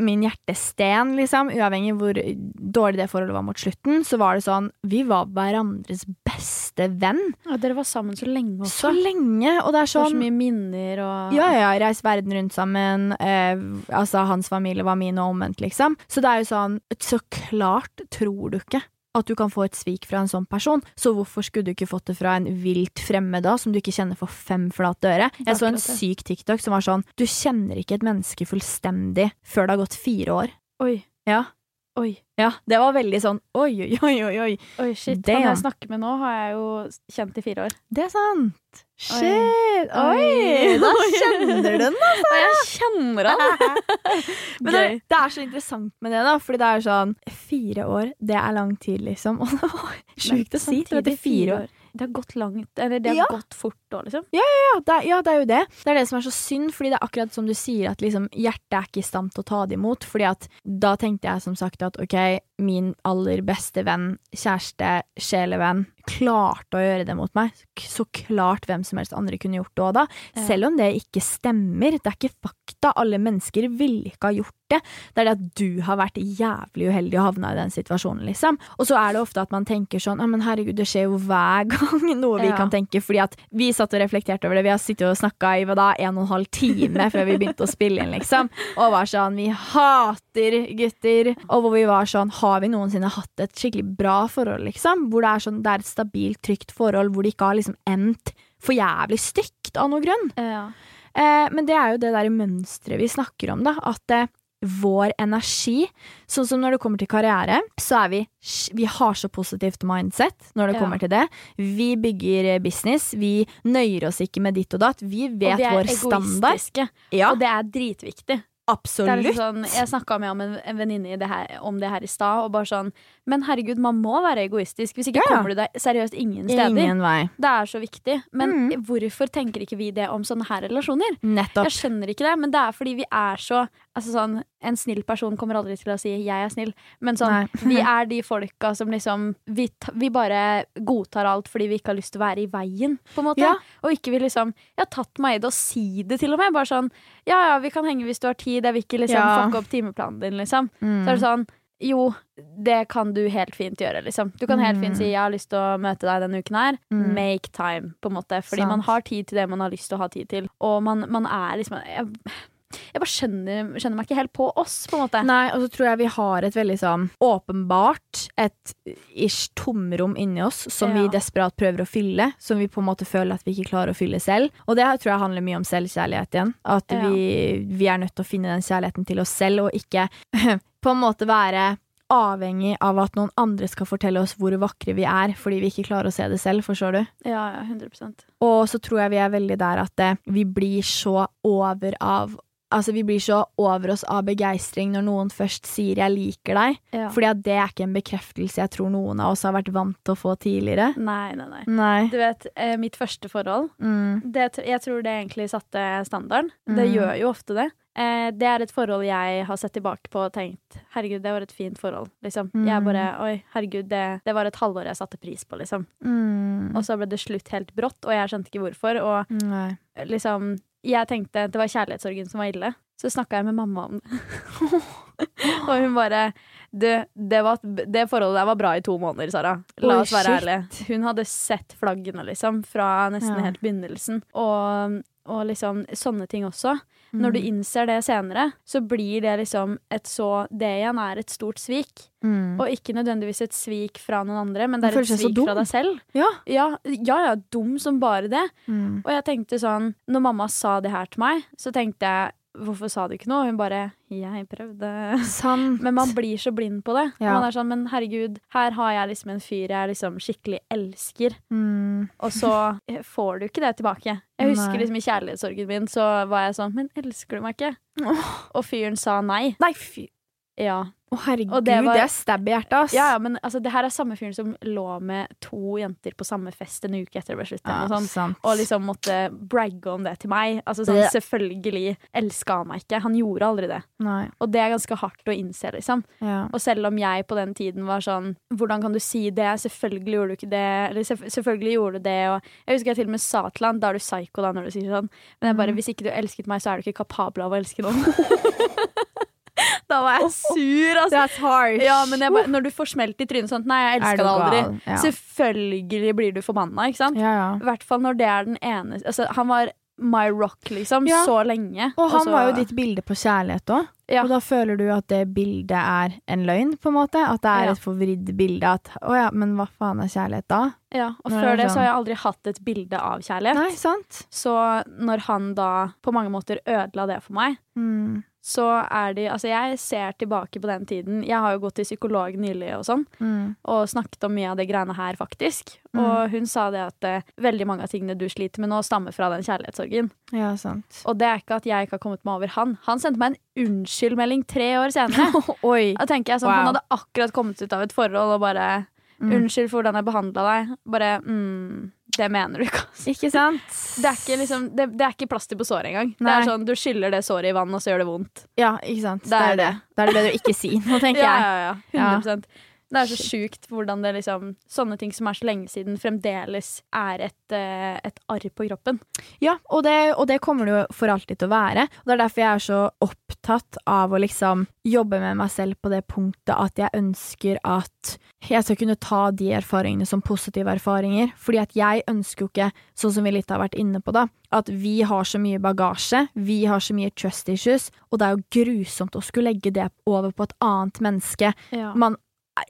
min hjertesten, liksom. Uavhengig hvor dårlig det forholdet var mot slutten, så var det sånn Vi var hverandres beste venn Ja, dere var sammen så lenge også. så lenge, og det er Det var så sånn mye minner og Ja, ja, reist verden rundt sammen. Eh, altså, hans familie var min og omvendt, liksom. Så det er jo sånn Så klart tror du ikke at du kan få et svik fra en sånn person, så hvorfor skulle du ikke fått det fra en vilt fremmed da, som du ikke kjenner for fem flate øre? Jeg så en syk TikTok som var sånn Du kjenner ikke et menneske fullstendig før det har gått fire år. Oi, Ja. Oi, Ja, det var veldig sånn oi, oi, oi, oi, oi. oi, shit. Det, Han jeg snakker med nå, har jeg jo kjent i fire år. Det er sant. Shit. Oi. Oi, da kjenner du den, Og jeg kjenner han! Men det, det er så interessant med det, da, fordi det er sånn Fire år, det er lang tid, liksom. Og det var sjukt å si. Det var fire år. Det har gått langt, eller det har Ja. gått fort da, liksom. Ja det, er, ja, det er jo det. Det er det som er så synd, fordi det er akkurat som du sier, at liksom hjertet er ikke i stand til å ta det imot. Fordi at da tenkte jeg som sagt at ok, min aller beste venn, kjæreste, sjelevenn, klarte å gjøre det mot meg. Så klart hvem som helst andre kunne gjort det òg, da. Selv om det ikke stemmer. Det er ikke fakta. Alle mennesker ville ikke ha gjort det. Det er det at du har vært jævlig uheldig og havna i den situasjonen, liksom. Og så er det ofte at man tenker sånn men herregud, det skjer jo hver gang noe vi Ja. kan tenke. Fordi at vi satt og reflekterte over det. Vi har sittet og snakka i hva da, en og en halv time før vi begynte å spille inn, liksom. Og var sånn Vi hater gutter. Og hvor vi var sånn Har vi noensinne hatt et skikkelig bra forhold, liksom? Hvor det er sånn Det er et stabilt, trygt forhold hvor det ikke har liksom endt for jævlig stygt av noe grunn. Ja. Eh, men det er jo det der mønsteret vi snakker om, da. At eh, vår energi, sånn som når det kommer til karriere, så er vi Vi har så positivt mindset når det Ja. kommer til det. Vi bygger business. Vi nøyer oss ikke med ditt og datt. Vi vet og vi vår standard. Ja, og det er dritviktig. Det er absolutt. liksom sånn, jeg snakka med om en, en venninne om det her i stad, og bare sånn Men herregud, man må være egoistisk. Hvis ikke Ja, ja. kommer du deg seriøst ingen steder. Ingen vei. Det er så viktig. Men Mm. hvorfor tenker ikke vi det om sånne her relasjoner? Nettopp. Jeg skjønner ikke det, men det er fordi vi er så altså sånn, En snill person kommer aldri til å si 'jeg er snill', men sånn, vi er de folka som liksom vi, vi bare godtar alt fordi vi ikke har lyst til å være i veien, på en måte. Ja. Og ikke vil liksom Jeg har tatt meg i det å si det, til og med. Bare sånn 'ja ja, vi kan henge hvis du har tid', jeg vil ikke liksom fucke opp timeplanen din', liksom. Mm. Så er det sånn jo, det kan du helt fint gjøre, liksom. Du kan helt fint si 'jeg har lyst til å møte deg denne uken her'. Mm. Make time, på en måte. Fordi Sant. man har tid til det man har lyst til å ha tid til. Og man, man er liksom jeg, jeg bare skjønner, skjønner meg ikke helt på oss, på en måte. Nei, og så tror jeg vi har et veldig sånn åpenbart et ish tomrom inni oss som vi desperat prøver å fylle, som vi på en måte føler at vi ikke klarer å fylle selv. Og det tror jeg handler mye om selvkjærlighet igjen. At Ja. vi, vi er nødt til å finne den kjærligheten til oss selv, og ikke på en måte være avhengig av at noen andre skal fortelle oss hvor vakre vi er, fordi vi ikke klarer å se det selv, forstår du? Ja, ja, 100% Og så tror jeg vi er veldig der at det, vi blir så over av Altså, vi blir så over oss av begeistring når noen først sier 'jeg liker deg'. ja. Fordi at det er ikke en bekreftelse jeg tror noen av oss har vært vant til å få tidligere. Nei, nei, nei. Nei. Du vet, eh, mitt første forhold Mm. det, Jeg tror det egentlig satte standarden. Det Mm. gjør jo ofte det. Eh, det er et forhold jeg har sett tilbake på og tenkt herregud, det var et fint forhold. Liksom. Jeg Mm. bare oi, herregud, det, det var et halvår jeg satte pris på, liksom. Mm. Og så ble det slutt helt brått, og jeg skjønte ikke hvorfor. Og Nei. liksom Jeg tenkte det var kjærlighetssorgen som var ille. Så snakka jeg med mamma om det. og hun bare du, det, var, det forholdet der var bra i to måneder, Sara. La oss være ærlig ærlige. Hun hadde sett flaggene, liksom, fra nesten Ja. helt begynnelsen. Og, og liksom sånne ting også. Når du Mm. innser det senere, så blir det liksom et så Det igjen er et stort svik. Mm. Og ikke nødvendigvis et svik fra noen andre, men det er et svik fra deg selv. Ja. Ja, ja, ja, dum som bare det. Mm. Og jeg tenkte sånn, når mamma sa det her til meg, så tenkte jeg hvorfor sa du ikke noe? Hun bare jeg prøvde. Sant. Men man blir så blind på det. Ja. Man er sånn, men herregud, her har jeg liksom en fyr jeg liksom skikkelig elsker, Mm. og så får du ikke det tilbake. Jeg husker Nei. liksom i kjærlighetssorgen min så var jeg sånn, men elsker du meg ikke? Og fyren sa nei. Nei, fy. Ja. Å, herregud, Og det, det er stab i hjertet, ass. Ja, ja, men altså, det her er samme fyren som lå med to jenter på samme fest en uke etter det ble slutt. Ja, og, sånn. Og liksom måtte bragge om det til meg. Altså sånn, det. Selvfølgelig elska han meg ikke. Han gjorde aldri det. Nei. Og det er ganske hardt å innse, liksom. Ja. Og selv om jeg på den tiden var sånn Hvordan kan du si det? Selvfølgelig gjorde du ikke det. Eller "Selvf- selvfølgelig gjorde du det. Og jeg husker jeg til og med sa til han Da er du psycho, da, når du sier sånn. Men jeg bare Mm. Hvis ikke du elsket meg, så er du ikke kapabel av å elske noen. da var jeg sur, altså. That's harsh. Ja, men jeg når du får smelt i trynet sånn Nei, jeg elska det aldri. Ja. Selvfølgelig blir du forbanna, ikke sant? Ja, ja. I hvert fall når det er den eneste altså, Han var my rock, liksom, Ja. så lenge. Og han så- var jo ditt bilde på kjærlighet òg. Ja. Og da føler du at det bildet er en løgn, på en måte? At det er Ja. et forvridd bilde? At å ja, men hva faen er kjærlighet da? Ja, og Når før det er så har jeg aldri hatt et bilde av kjærlighet. Nei, sant? Så når han da på mange måter ødela det for meg, Mm. Så er de Altså, jeg ser tilbake på den tiden. Jeg har jo gått til psykolog nylig og sånn, Mm. og snakket om mye av det greiene her, faktisk. Mm. Og hun sa det at uh, veldig mange av tingene du sliter med nå, stammer fra den kjærlighetssorgen. Ja, sant. Og det er ikke at jeg ikke har kommet meg over han. Han sendte meg en unnskyldmelding tre år senere. Oi. Da tenker jeg sånn, Wow. Han hadde akkurat kommet ut av et forhold og bare Mm. 'Unnskyld for hvordan jeg behandla deg.' Bare mm, Det mener du ikke, altså. Ikke sant? Det er ikke, liksom, det, det er ikke plaster på såret engang. Det er sånn, Du skyller det såret i vann, og så gjør det vondt. Ja, ikke sant. Det er det. Da er det bedre å ikke si noe, tenker Ja, jeg. ja, Ja. ja. 100 Det er så sjukt hvordan det liksom sånne ting som er så lenge siden, fremdeles er et, eh, et arr på kroppen. Ja, og det, og det kommer det jo for alltid til å være. Og det er derfor jeg er så opptatt av å liksom jobbe med meg selv på det punktet at jeg ønsker at jeg skal kunne ta de erfaringene som positive erfaringer. Fordi at jeg ønsker jo ikke, sånn som vi litt har vært inne på da, at vi har så mye bagasje, vi har så mye trust issues, og det er jo grusomt å skulle legge det over på et annet menneske man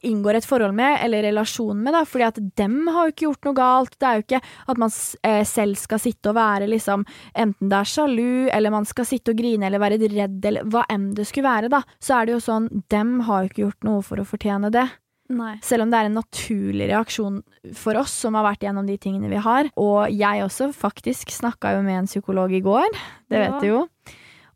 inngår et forhold med, eller relasjon med, da, fordi at dem har jo ikke gjort noe galt. Det er jo ikke at man eh, selv skal sitte og være liksom Enten det er sjalu, eller man skal sitte og grine eller være redd, eller hva enn det skulle være, da, så er det jo sånn Dem har jo ikke gjort noe for å fortjene det. Nei. Selv om det er en naturlig reaksjon for oss som har vært gjennom de tingene vi har. Og jeg også faktisk snakka jo med en psykolog i går, det Ja. vet du jo.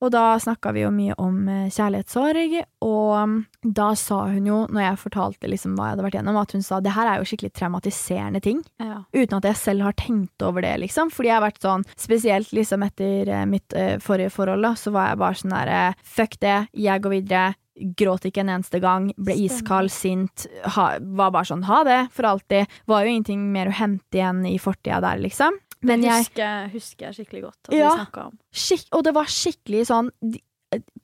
Og da snakka vi jo mye om eh, kjærlighetssorg, og mm, da sa hun jo, når jeg fortalte liksom hva jeg hadde vært gjennom, at hun sa det her er jo skikkelig traumatiserende ting. Ja. Uten at jeg selv har tenkt over det, liksom. Fordi jeg har vært sånn, spesielt liksom etter eh, mitt uh, forrige forhold, da, så var jeg bare sånn derre fuck det, jeg går videre. Gråt ikke en eneste gang, ble iskald, sint, ha, var bare sånn ha det for alltid. Var jo ingenting mer å hente igjen i fortida der, liksom. Men jeg husker, husker jeg skikkelig godt at Ja. vi snakka om. Skik Og det var skikkelig sånn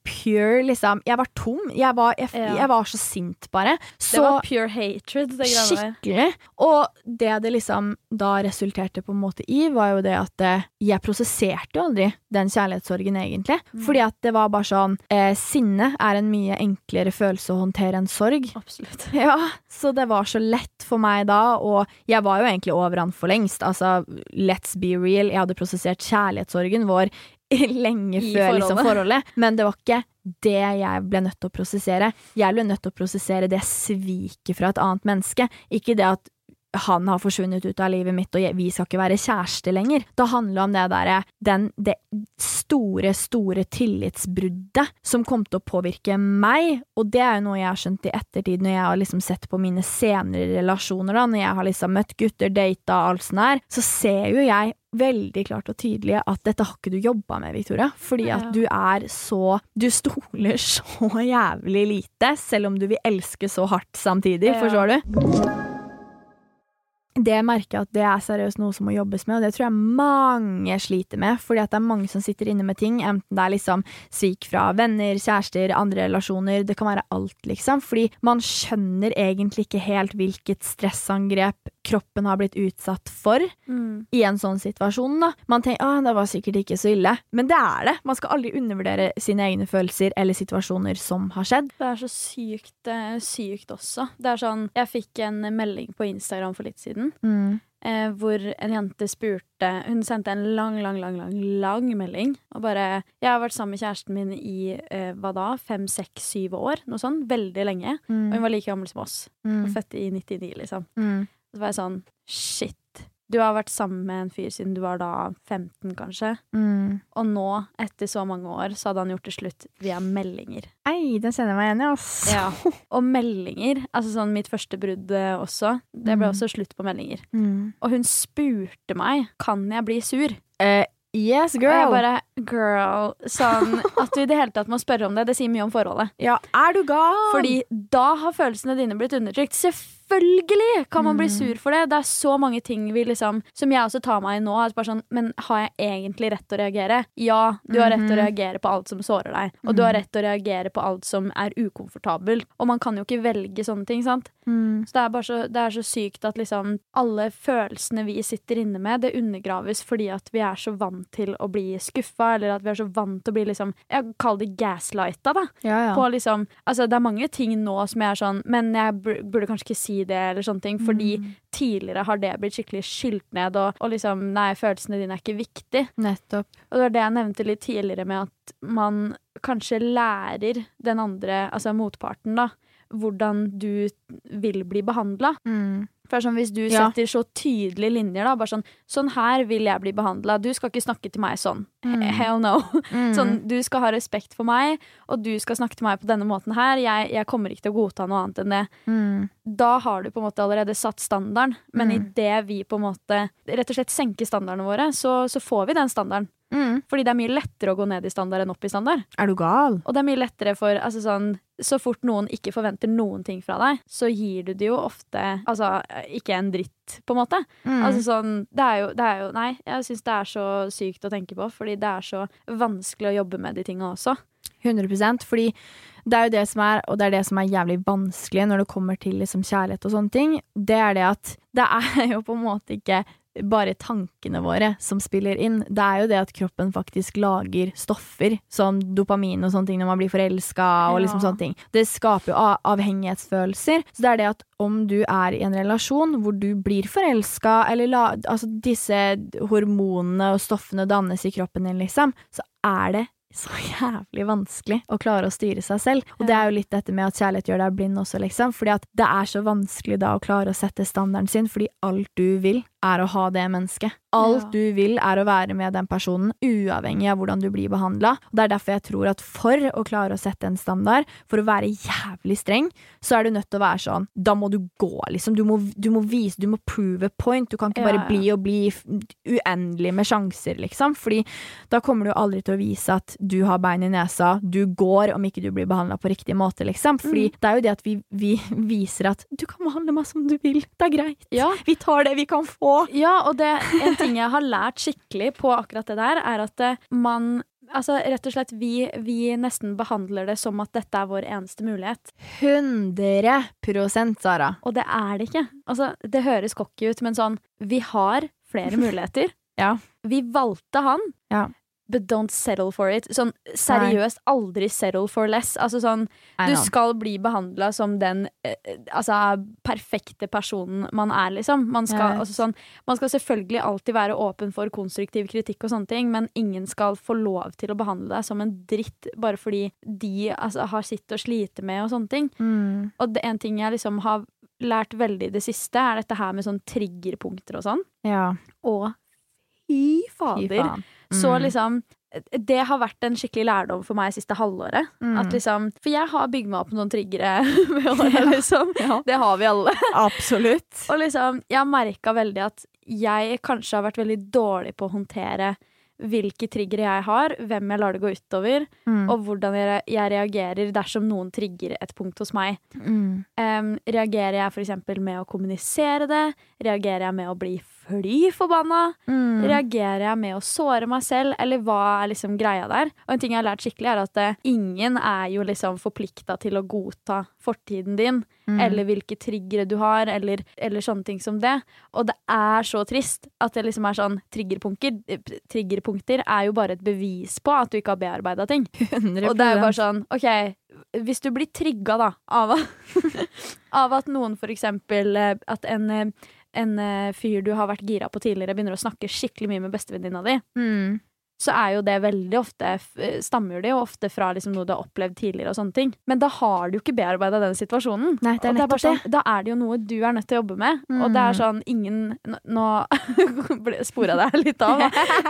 pure, liksom. Jeg var tom. Jeg var, jeg, Ja. jeg var så sint, bare. Så Det var pure hatred. Skikkelig. Og det det liksom da resulterte på en måte i, var jo det at eh, jeg prosesserte jo aldri den kjærlighetssorgen, egentlig. Mm. Fordi at det var bare sånn eh, Sinne er en mye enklere følelse å håndtere enn sorg. Absolutt. Ja, så det var så lett for meg da, og jeg var jo egentlig over han for lengst. Altså, let's be real, jeg hadde prosessert kjærlighetssorgen vår lenge før liksom, forholdet. forholdet, men det var ikke det jeg ble nødt til å prosessere. Jeg ble nødt til å prosessere det sviket fra et annet menneske, ikke det at han har forsvunnet ut av livet mitt, og vi skal ikke være kjærester lenger. Det handler om det derre den, det store, store tillitsbruddet som kom til å påvirke meg, og det er jo noe jeg har skjønt i ettertid, når jeg har liksom sett på mine senere relasjoner, da, når jeg har liksom møtt gutter, data, alt sånt her, så ser jo jeg veldig klart og tydelig at dette har ikke du jobba med, Victoria. Fordi at du er så Du stoler så jævlig lite, selv om du vil elske så hardt samtidig, forstår du? Det merker jeg at det er seriøst noe som må jobbes med, og det tror jeg mange sliter med. Fordi at det er mange som sitter inne med ting, enten det er liksom svik fra venner, kjærester, andre relasjoner, det kan være alt, liksom. Fordi man skjønner egentlig ikke helt hvilket stressangrep kroppen har blitt utsatt for Mm. i en sånn situasjon, da. Man tenker ah, det var sikkert ikke så ille, men det er det. Man skal aldri undervurdere sine egne følelser eller situasjoner som har skjedd. Det er så sykt, eh, sykt også. Det er sånn, Jeg fikk en melding på Instagram for litt siden. Eh, hvor en jente spurte Hun sendte en lang, lang, lang lang, lang melding. Og bare 'Jeg har vært sammen med kjæresten min i eh, hva da? fem, seks, syv år. Noe sånn. Veldig lenge. Og hun var like gammel som oss. Mm. Født i 99, liksom. Mm. Så var jeg sånn Shit. du har vært sammen med en fyr siden du var da 15, kanskje. Mm. Og nå, etter så mange år, så hadde han gjort det slutt via meldinger. Ei, den kjenner jeg meg igjen i, ass. Ja. Og meldinger, altså sånn mitt første brudd eh, også, det ble Mm. også slutt på meldinger. Mm. Og hun spurte meg kan jeg bli sur. Eh, yes, Og jeg bare girl Sånn at du i det hele tatt må spørre om det, det sier mye om forholdet. ja, er du gal? Fordi da har følelsene dine blitt undertrykt. Selvfølgelig kan man bli Mm. sur for det. Det er så mange ting vi liksom Som jeg også tar meg i nå. Bare sånn, men har jeg egentlig rett til å reagere? Ja, du har rett til å Mhm. reagere på alt som sårer deg. Og du har rett til å reagere på alt som er ukomfortabelt. Og man kan jo ikke velge sånne ting, sant? mm. Så det er bare så, det er så sykt at liksom alle følelsene vi sitter inne med, det undergraves fordi at vi er så vant til å bli skuffa, eller at vi er så vant til å bli liksom Jeg kaller det gaslighta, da. Ja, ja. På liksom Altså, det er mange ting nå som jeg er sånn Men jeg burde kanskje ikke si det, eller sånne ting, fordi Mm. tidligere har det blitt skikkelig skylt ned, og, og liksom Nei, følelsene dine er ikke viktig. Nettopp. Og det var det jeg nevnte litt tidligere med at man kanskje lærer den andre, altså motparten, da, hvordan du vil bli behandla. Mm. Sånn, Hvis du Ja. setter så tydelige linjer, da, bare sånn Sånn her vil jeg bli behandla. Du skal ikke snakke til meg sånn. Mm. Hell no. Mm. Sånn, du skal ha respekt for meg, og du skal snakke til meg på denne måten her. Jeg, jeg kommer ikke til å godta noe annet enn det. Mm. Da har du på en måte allerede satt standarden, men Mm. idet vi på en måte rett og slett senker standardene våre, så, så får vi den standarden. Mm. Fordi det er mye lettere å gå ned i standard enn opp i standard. Er du gal? Og det er mye lettere for altså sånn, Så fort noen ikke forventer noen ting fra deg, så gir du det jo ofte Altså ikke en dritt, på en måte. Mm. Altså sånn, det er jo, det er jo Nei, jeg syns det er så sykt å tenke på, fordi det er så vanskelig å jobbe med de tinga også. 100% Fordi det er jo det som er, og det er det som er jævlig vanskelig når det kommer til liksom kjærlighet og sånne ting, det er det at det er jo på en måte ikke bare tankene våre som spiller inn. Det er jo det at kroppen faktisk lager stoffer, som dopamin og sånne ting når man blir forelska og liksom sånne ting. Det skaper jo avhengighetsfølelser. Så det er det at om du er i en relasjon hvor du blir forelska, eller la, altså disse hormonene og stoffene dannes i kroppen din, liksom, så er det så jævlig vanskelig å klare å styre seg selv. Og det er jo litt dette med at kjærlighet gjør deg blind også, liksom. Fordi at det er så vanskelig da å klare å sette standarden sin, fordi alt du vil, er å ha det mennesket. Alt Ja. du vil, er å være med den personen, uavhengig av hvordan du blir behandla. Det er derfor jeg tror at for å klare å sette en standard, for å være jævlig streng, så er du nødt til å være sånn Da må du gå, liksom. Du må, du må vise, du må prove a point. Du kan ikke bare Ja, ja. bli og bli uendelig med sjanser, liksom. Fordi da kommer du aldri til å vise at du har bein i nesa, du går om ikke du blir behandla på riktig måte, liksom. Fordi Mm. det er jo det at vi, vi viser at du kan behandle meg som du vil, det er greit. Vi tar det vi kan få. Ja, og det, en ting jeg har lært skikkelig på akkurat det der, er at eh, man Altså, rett og slett, vi, vi nesten behandler det som at dette er vår eneste mulighet. 100% Sara. Og det er det ikke. Altså, det høres cocky ut, men sånn Vi har flere muligheter. Ja. Vi valgte han. Ja. But don't settle for it. Sånn seriøst, aldri settle for less. Altså sånn Du skal bli behandla som den eh, altså, perfekte personen man er, liksom. Man skal, altså, sånn, man skal selvfølgelig alltid være åpen for konstruktiv kritikk, og sånne ting, men ingen skal få lov til å behandle deg som en dritt bare fordi de altså, har sitt å slite med, og sånne ting. Mm. Og det, en ting jeg liksom har lært veldig i det siste, er dette her med sånn triggerpunkter og sånn. Ja, Og fy fy faen. Så Mm. liksom det har vært en skikkelig lærdom for meg siste halvåret. Mm. At liksom, for jeg har bygd meg opp noen triggere med åra, liksom. Ja. Det har vi alle. Absolutt. Og liksom, jeg har merka veldig at jeg kanskje har vært veldig dårlig på å håndtere hvilke triggere jeg har, hvem jeg lar det gå utover, Mm. og hvordan jeg, jeg reagerer dersom noen trigger et punkt hos meg. Mm. Um, reagerer jeg f.eks. med å kommunisere det? Reagerer jeg med å bli fly forbanna? Mm. Reagerer jeg med å såre meg selv, eller hva er liksom greia der? Og en ting jeg har lært skikkelig, er at eh, ingen er jo liksom forplikta til å godta fortiden din, Mm. eller hvilke triggere du har, eller, eller sånne ting som det. Og det er så trist at det liksom er sånn triggerpunkter, triggerpunkter er jo bare et bevis på at du ikke har bearbeida ting. 100%. Og det er jo bare sånn, ok, hvis du blir trigga da, av, av at noen for eksempel, eh, at en, eh, en eh, fyr du har vært gira på tidligere, begynner å snakke skikkelig mye med bestevenninna di, mm. Så er jo det veldig ofte Stammer det jo ofte fra liksom noe du har opplevd tidligere og sånne ting. Men da har du jo ikke bearbeida den situasjonen. Nei, det er Og det. Er sånn, Da er det jo noe du er nødt til å jobbe med. Og det er Mm. sånn ingen Nå, spora deg litt av.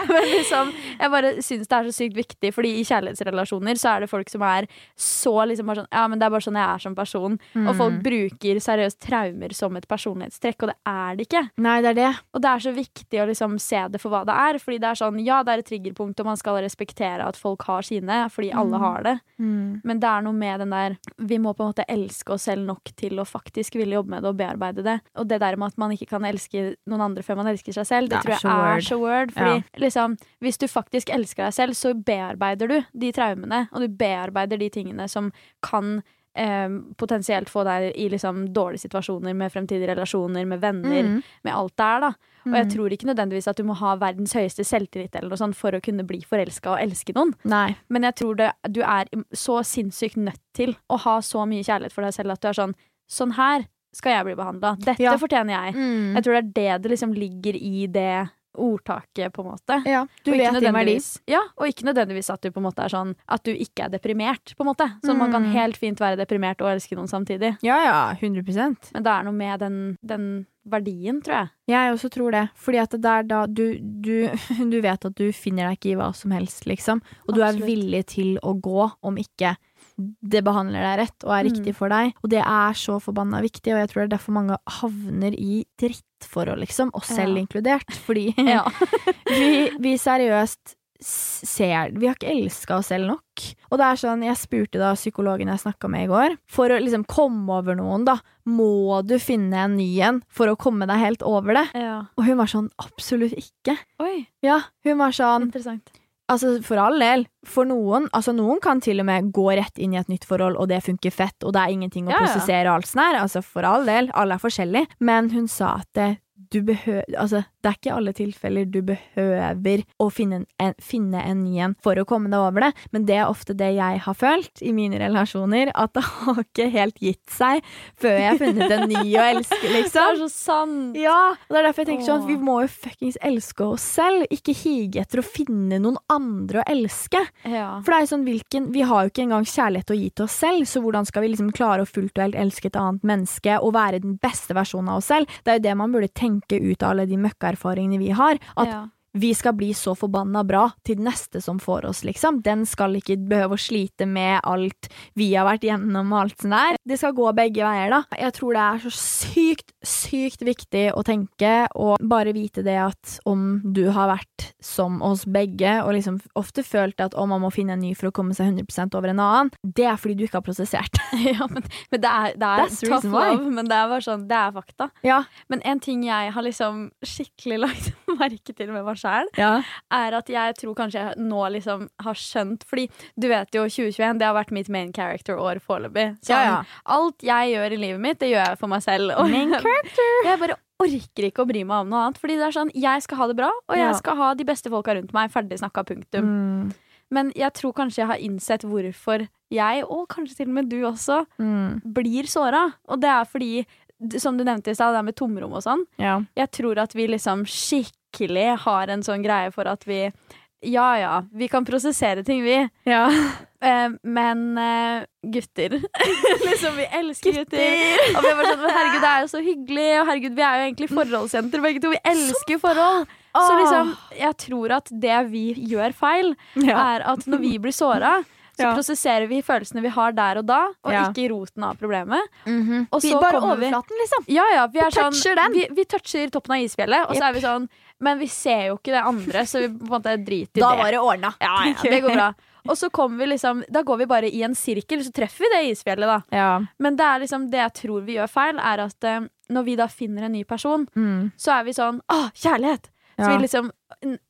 Men liksom, jeg bare syns det er så sykt viktig, fordi i kjærlighetsrelasjoner så er det folk som er så liksom bare sånn Ja, men det er bare sånn jeg er som person. Og folk Mm. bruker seriøst traumer som et personlighetstrekk, og det er det ikke. Nei, det er det. Og det er så viktig å liksom se det for hva det er. Fordi det er sånn, ja, det er et triggerpunkt, og man skal respektere at folk har sine, fordi alle Mm. har det. Mm. Men det er noe med den der Vi må på en måte elske oss selv nok til å faktisk ville jobbe med det og bearbeide det. Og det der med at man ikke kan elske noen andre før man elsker seg selv, det, Det tror jeg er word. så word. Fordi liksom, hvis du faktisk elsker deg selv, så bearbeider du de traumene, og du bearbeider de tingene som kan eh, potensielt få deg i liksom dårlige situasjoner med fremtidige relasjoner, med venner, Mm. med alt det er, da. Og jeg Mm. tror ikke nødvendigvis at du må ha verdens høyeste selvtillit eller noe sånt for å kunne bli forelska og elske noen. Nei. Men jeg tror det, du er så sinnssykt nødt til å ha så mye kjærlighet for deg selv at du er sånn Sånn her skal jeg bli behandla. Dette Ja. fortjener jeg. Mm. Jeg tror det er det det liksom ligger i det ordtaket, på en måte. Ja, du vet din verdi. Ja, og ikke nødvendigvis at du på en måte er sånn At du ikke er deprimert, på en måte. Så man kan Mm. helt fint være deprimert og elske noen samtidig. Ja, ja, 100 Men det er noe med den, den verdien, tror jeg. Jeg også tror det. Fordi at det er da du, du, du vet at du finner deg ikke i hva som helst, liksom. Og du er villig til å gå om ikke det behandler deg rett og er Mm. riktig for deg. Og det er så forbanna viktig, og jeg tror det er derfor mange havner i drittforhold, liksom. Oss selv Ja. inkludert. Fordi Ja. vi, vi seriøst ser Vi har ikke elska oss selv nok. Og det er sånn, jeg spurte da psykologen jeg snakka med i går, for å liksom komme over noen, da, må du finne en ny en for å komme deg helt over det? ja. Og hun var sånn, absolutt ikke. Oi, Ja, hun var sånn, interessant. Altså for all del, for noen, altså noen kan til og med gå rett inn i et nytt forhold, og det funker fett, og det er ingenting å Ja, prosessere og alt sånt her, altså for all del, alle er forskjellige, men hun sa at det, du behøver, altså det er ikke alle tilfeller du behøver å finne en, finne en ny en for å komme deg over det, men det er ofte det jeg har følt i mine relasjoner, at det har ikke helt gitt seg før jeg har funnet en ny å elske, Det liksom. er så sant! Ja, og det er derfor jeg tenker sånn at vi må jo fuckings elske oss selv, ikke hige etter å finne noen andre å elske. Ja. For det er jo sånn, hvilken, vi har jo ikke engang kjærlighet å gi til oss selv, så hvordan skal vi liksom klare å fullt og helt elske et annet menneske og være den beste versjonen av oss selv? Det er jo det man burde tenke ut av alle de møkkaerfaringene vi har, at ja. vi skal bli så forbanna bra til den neste som får oss, liksom. Den skal ikke behøve å slite med alt vi har vært gjennom og alt sånt der. Det skal gå begge veier, da. Jeg tror det er så sykt, sykt viktig å tenke og bare vite det at om du har vært som oss begge, og liksom ofte følt at om man må finne en ny for å komme seg 100% over en annen, det er fordi du ikke har prosessert. ja, men, men det er, det er tough reason why. love, men det er bare sånn, det er fakta. Ja. Men en ting jeg har liksom skikkelig lagt merke til med meg sjæl, Ja. er at jeg tror kanskje jeg nå liksom har skjønt Fordi du vet jo, 2021 det har vært mitt main character-år foreløpig. Sånn, ja. Alt jeg gjør i livet mitt, det gjør jeg for meg selv. Og Main jeg bare orker ikke å bry meg om noe annet. Fordi det er sånn, jeg skal ha det bra, og jeg skal ha de beste folka rundt meg. Ferdig snakka, punktum. Mm. Men jeg tror kanskje jeg har innsett hvorfor jeg, og kanskje til og med du også, Mm. blir såra. Og det er fordi, som du nevnte i stad, det er med tomrom og sånn. Ja. Jeg tror at vi liksom skikkelig har en sånn greie for at vi Ja ja, vi kan prosessere ting, vi. ja. Eh, men eh, gutter Liksom, vi elsker gutter. Og vi er bare sånn herregud, det er jo så hyggelig, og herregud, vi er jo egentlig forholdsjenter begge to. Vi elsker jo forhold. Så liksom, jeg tror at det vi gjør feil, Ja. er at når vi blir såra, så Ja. prosesserer vi følelsene vi har der og da, og Ja. ikke roten av problemet. Mhm. Og Vi så bare kommer vi- overflaten, liksom. Ja, ja, vi, er Vi toucher sånn, den. Vi, vi toucher toppen av isfjellet, og så er vi sånn Men vi ser jo ikke det andre, så vi på en måte driter i det. det ordna. Ja, ja, det går bra. Og så kommer vi liksom Da går vi bare i en sirkel, så treffer vi det isfjellet, da. Ja. Men det er liksom det jeg tror vi gjør feil, er at eh, når vi da finner en ny person, Mm. så er vi sånn Å, kjærlighet! Så vi liksom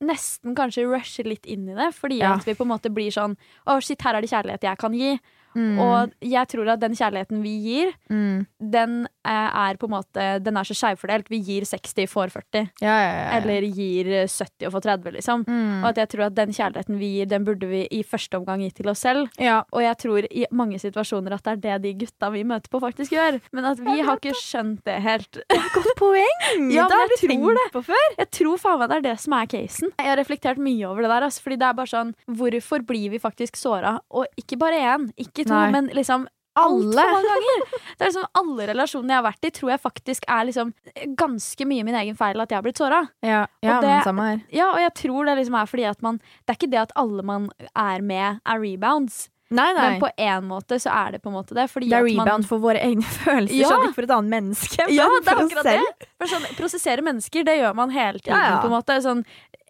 nesten kanskje rusher litt inn i det, fordi at vi på en måte blir sånn Å, shit, her er det kjærlighet jeg kan gi. Mm. Og jeg tror at den kjærligheten vi gir, mm. den eh, er på en måte Den er så skjevfordelt. Vi gir 60, for 40. Ja, ja, ja. Eller gir eh, 70 og får 30, liksom. mm. Og at jeg tror at den kjærligheten vi gir, den burde vi i første omgang gi til oss selv. Ja. Og jeg tror i mange situasjoner at det er det de gutta vi møter på, faktisk gjør. Men at vi har ikke skjønt det helt. Godt poeng! Ja, det men jeg tror tenkt på før. Jeg tror faen meg det er det som er casen. Jeg har reflektert mye over det der. Altså, fordi det er bare sånn Hvorfor blir vi faktisk såra? Og ikke bare én, ikke to, Nei. men liksom Alle. altfor mange ganger. Det er liksom Alle relasjonene jeg har vært i, tror jeg faktisk er liksom ganske mye min egen feil at jeg har blitt såra. Ja, ja Og det- men samme her. Ja, og jeg tror det liksom er fordi at man Det er ikke det at alle man er med, er rebounds. Nei, nei. Men på en måte så er det på en måte det. Det er at man- for våre egne følelser, Ja. sånn ikke for et annet menneske. Ja, det er akkurat det. For sånn, prosessere mennesker, det gjør man hele tiden. Ja, ja. på en måte sånn,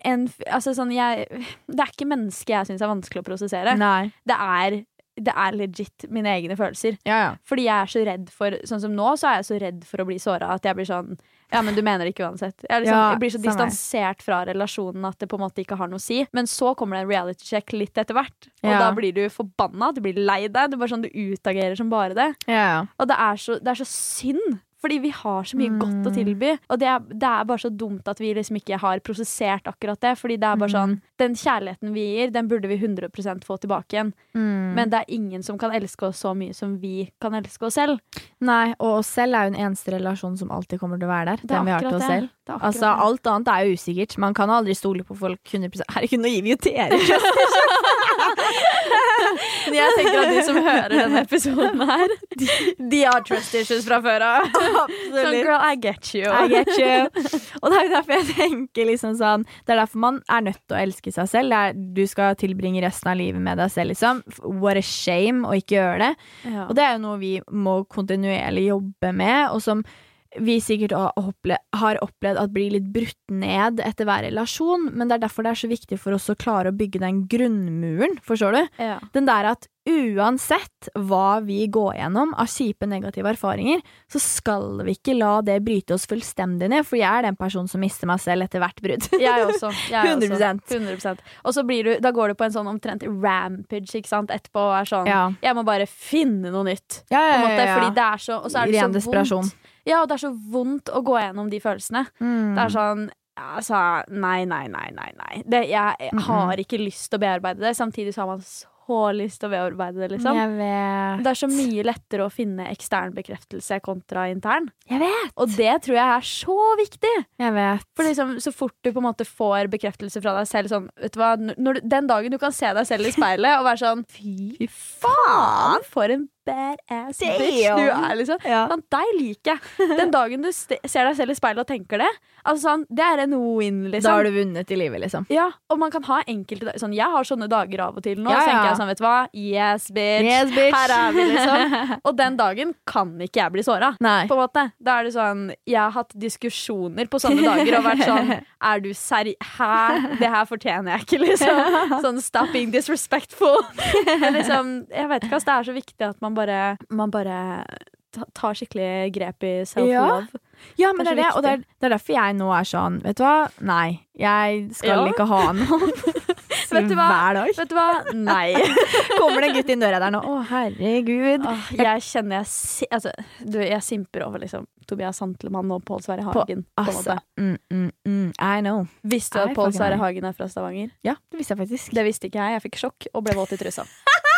en, altså, sånn, jeg, Det er ikke mennesket jeg syns er vanskelig å prosessere. Nei. Det er, det er legit mine egne følelser. Ja, ja. Fordi jeg er så redd for Sånn som nå, så er jeg så redd for å bli såra at jeg blir sånn Ja, men du mener det ikke uansett. Jeg, er liksom, Ja, jeg blir så distansert fra relasjonen at det på en måte ikke har noe å si. Men så kommer det en reality check litt etter hvert, og Ja. da blir du forbanna. Du blir lei deg. Du, bare sånn, du utagerer som bare det. ja, ja. Og det er så, det er så synd. Fordi vi har så mye godt å tilby. Og det er, det er bare så dumt at vi liksom ikke har prosessert akkurat det. Fordi det er bare sånn Den kjærligheten vi gir, den burde vi 100 få tilbake igjen. Mm. Men det er ingen som kan elske oss så mye som vi kan elske oss selv. Nei, og oss selv er jo den eneste relasjonen som alltid kommer til å være der. Det er Den vi har til oss selv. Altså, alt annet er jo usikkert. Man kan aldri stole på folk 100 Herregud, nå gir vi jo til dere Men jeg tenker at de som hører denne episoden her, de, de har trust issues fra før av. Sånn, girl, I get you. I get you. Og det er jo derfor jeg tenker liksom sånn Det er derfor man er nødt til å elske seg selv. Er, du skal tilbringe resten av livet med deg selv, liksom. What a shame å ikke gjøre det. Ja. Og det er jo noe vi må kontinuerlig jobbe med, og som vi sikkert har opplevd at blir litt brutt ned etter hver relasjon, men det er derfor det er så viktig for oss å klare å bygge den grunnmuren, forstår du? Ja. Den der at uansett hva vi går gjennom av kjipe negative erfaringer, så skal vi ikke la det bryte oss fullstendig ned, for jeg er den personen som mister meg selv etter hvert brudd. Jeg også. Jeg 100%. Også. 100%. Og så blir du, da går du på en sånn omtrent rampage ikke sant? etterpå og er sånn Ja. Jeg må bare finne noe nytt. Ja, ja, måte, fordi det er så, og så er det Ren så desperasjon. vondt. Ja, og det er så vondt å gå gjennom de følelsene. Mm. Det er sånn Altså, nei, nei, nei, nei. nei. Det, jeg, jeg har ikke lyst til å bearbeide det. Samtidig så har man så lyst til å bearbeide det, liksom. Jeg vet. Det er så mye lettere å finne ekstern bekreftelse kontra intern. Jeg vet. Og det tror jeg er så viktig. Jeg vet. For liksom, så fort du på en måte får bekreftelse fra deg selv sånn, vet du hva, når Den dagen du kan se deg selv i speilet og være sånn Fy faen, for en badass bitch du er, liksom. Ja. Sånn, deg liker jeg. Den dagen du ser deg selv i speilet og tenker det, altså sånn, det er en win, liksom. Da har du vunnet i livet, liksom. Ja, og man kan ha enkelte dager sånn, Jeg har sånne dager av og til nå. Ja, Så tenker jeg sånn, vet du hva Yes, bitch. Yes, bitch. Her er vi, liksom. Og den dagen kan ikke jeg bli såra. På en måte. Da er det sånn Jeg har hatt diskusjoner på sånne dager og vært sånn Er du seri... Hæ? Det her fortjener jeg ikke, liksom. Sånn stop being disrespectful. Men liksom, jeg vet ikke, ass. Det er så viktig at man bare, man bare tar skikkelig grep i self-love. Ja, men det er det, og det er, det er derfor jeg nå er sånn Vet du hva? Nei, jeg skal Ja. ikke ha noe. Vet du hva? Hver dag. Vet du hva? Nei. Kommer det en gutt inn døra der nå? Å, herregud. Åh, jeg kjenner jeg Altså, du, jeg simper over liksom Tobias Santelmann og Pål Sverre Hagen. På, Altså, på mm, mm, mm, I know. Visste du at Pål Sverre. Hagen er fra Stavanger? Ja, det visste jeg faktisk. Det visste ikke jeg. Jeg fikk sjokk og ble våt i trusa.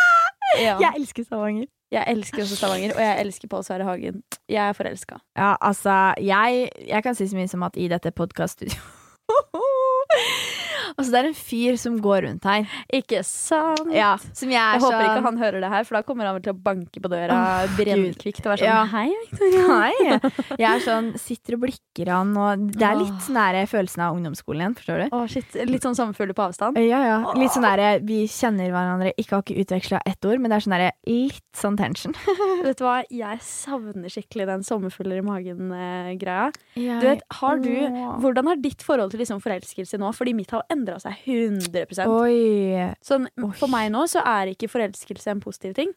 Ja. Jeg elsker Stavanger. Jeg elsker også Stavanger, og jeg elsker Pål Sverre Hagen. Jeg er forelska. Ja, altså, jeg, jeg kan si så mye som at i dette podkaststudioet Altså, det er en fyr som går rundt her. Ikke sant? Ja, som jeg Jeg håper ikke sånn han hører det her, for da kommer han vel til å banke på døra oh, brennkvikt og være sånn Ja. Hei, Victoria. Hei. Jeg er sånn, sitter og blikker han, og det er litt nære sånn følelsen av ungdomsskolen igjen, forstår du? Oh, shit. Litt sånn sommerfugler på avstand. Ja, ja. Litt sånn derre Vi kjenner hverandre, ikke har ikke utveksla ett ord, men det er sånn derre litt sånn tension. Vet du hva, jeg savner skikkelig den sommerfugler i magen-greia. Du Du vet, har du, Hvordan har ditt forhold til liksom forelskelse nå? Fordi mitt har endra seg 100 Oi. Sånn. For meg nå så er ikke forelskelse en positiv ting.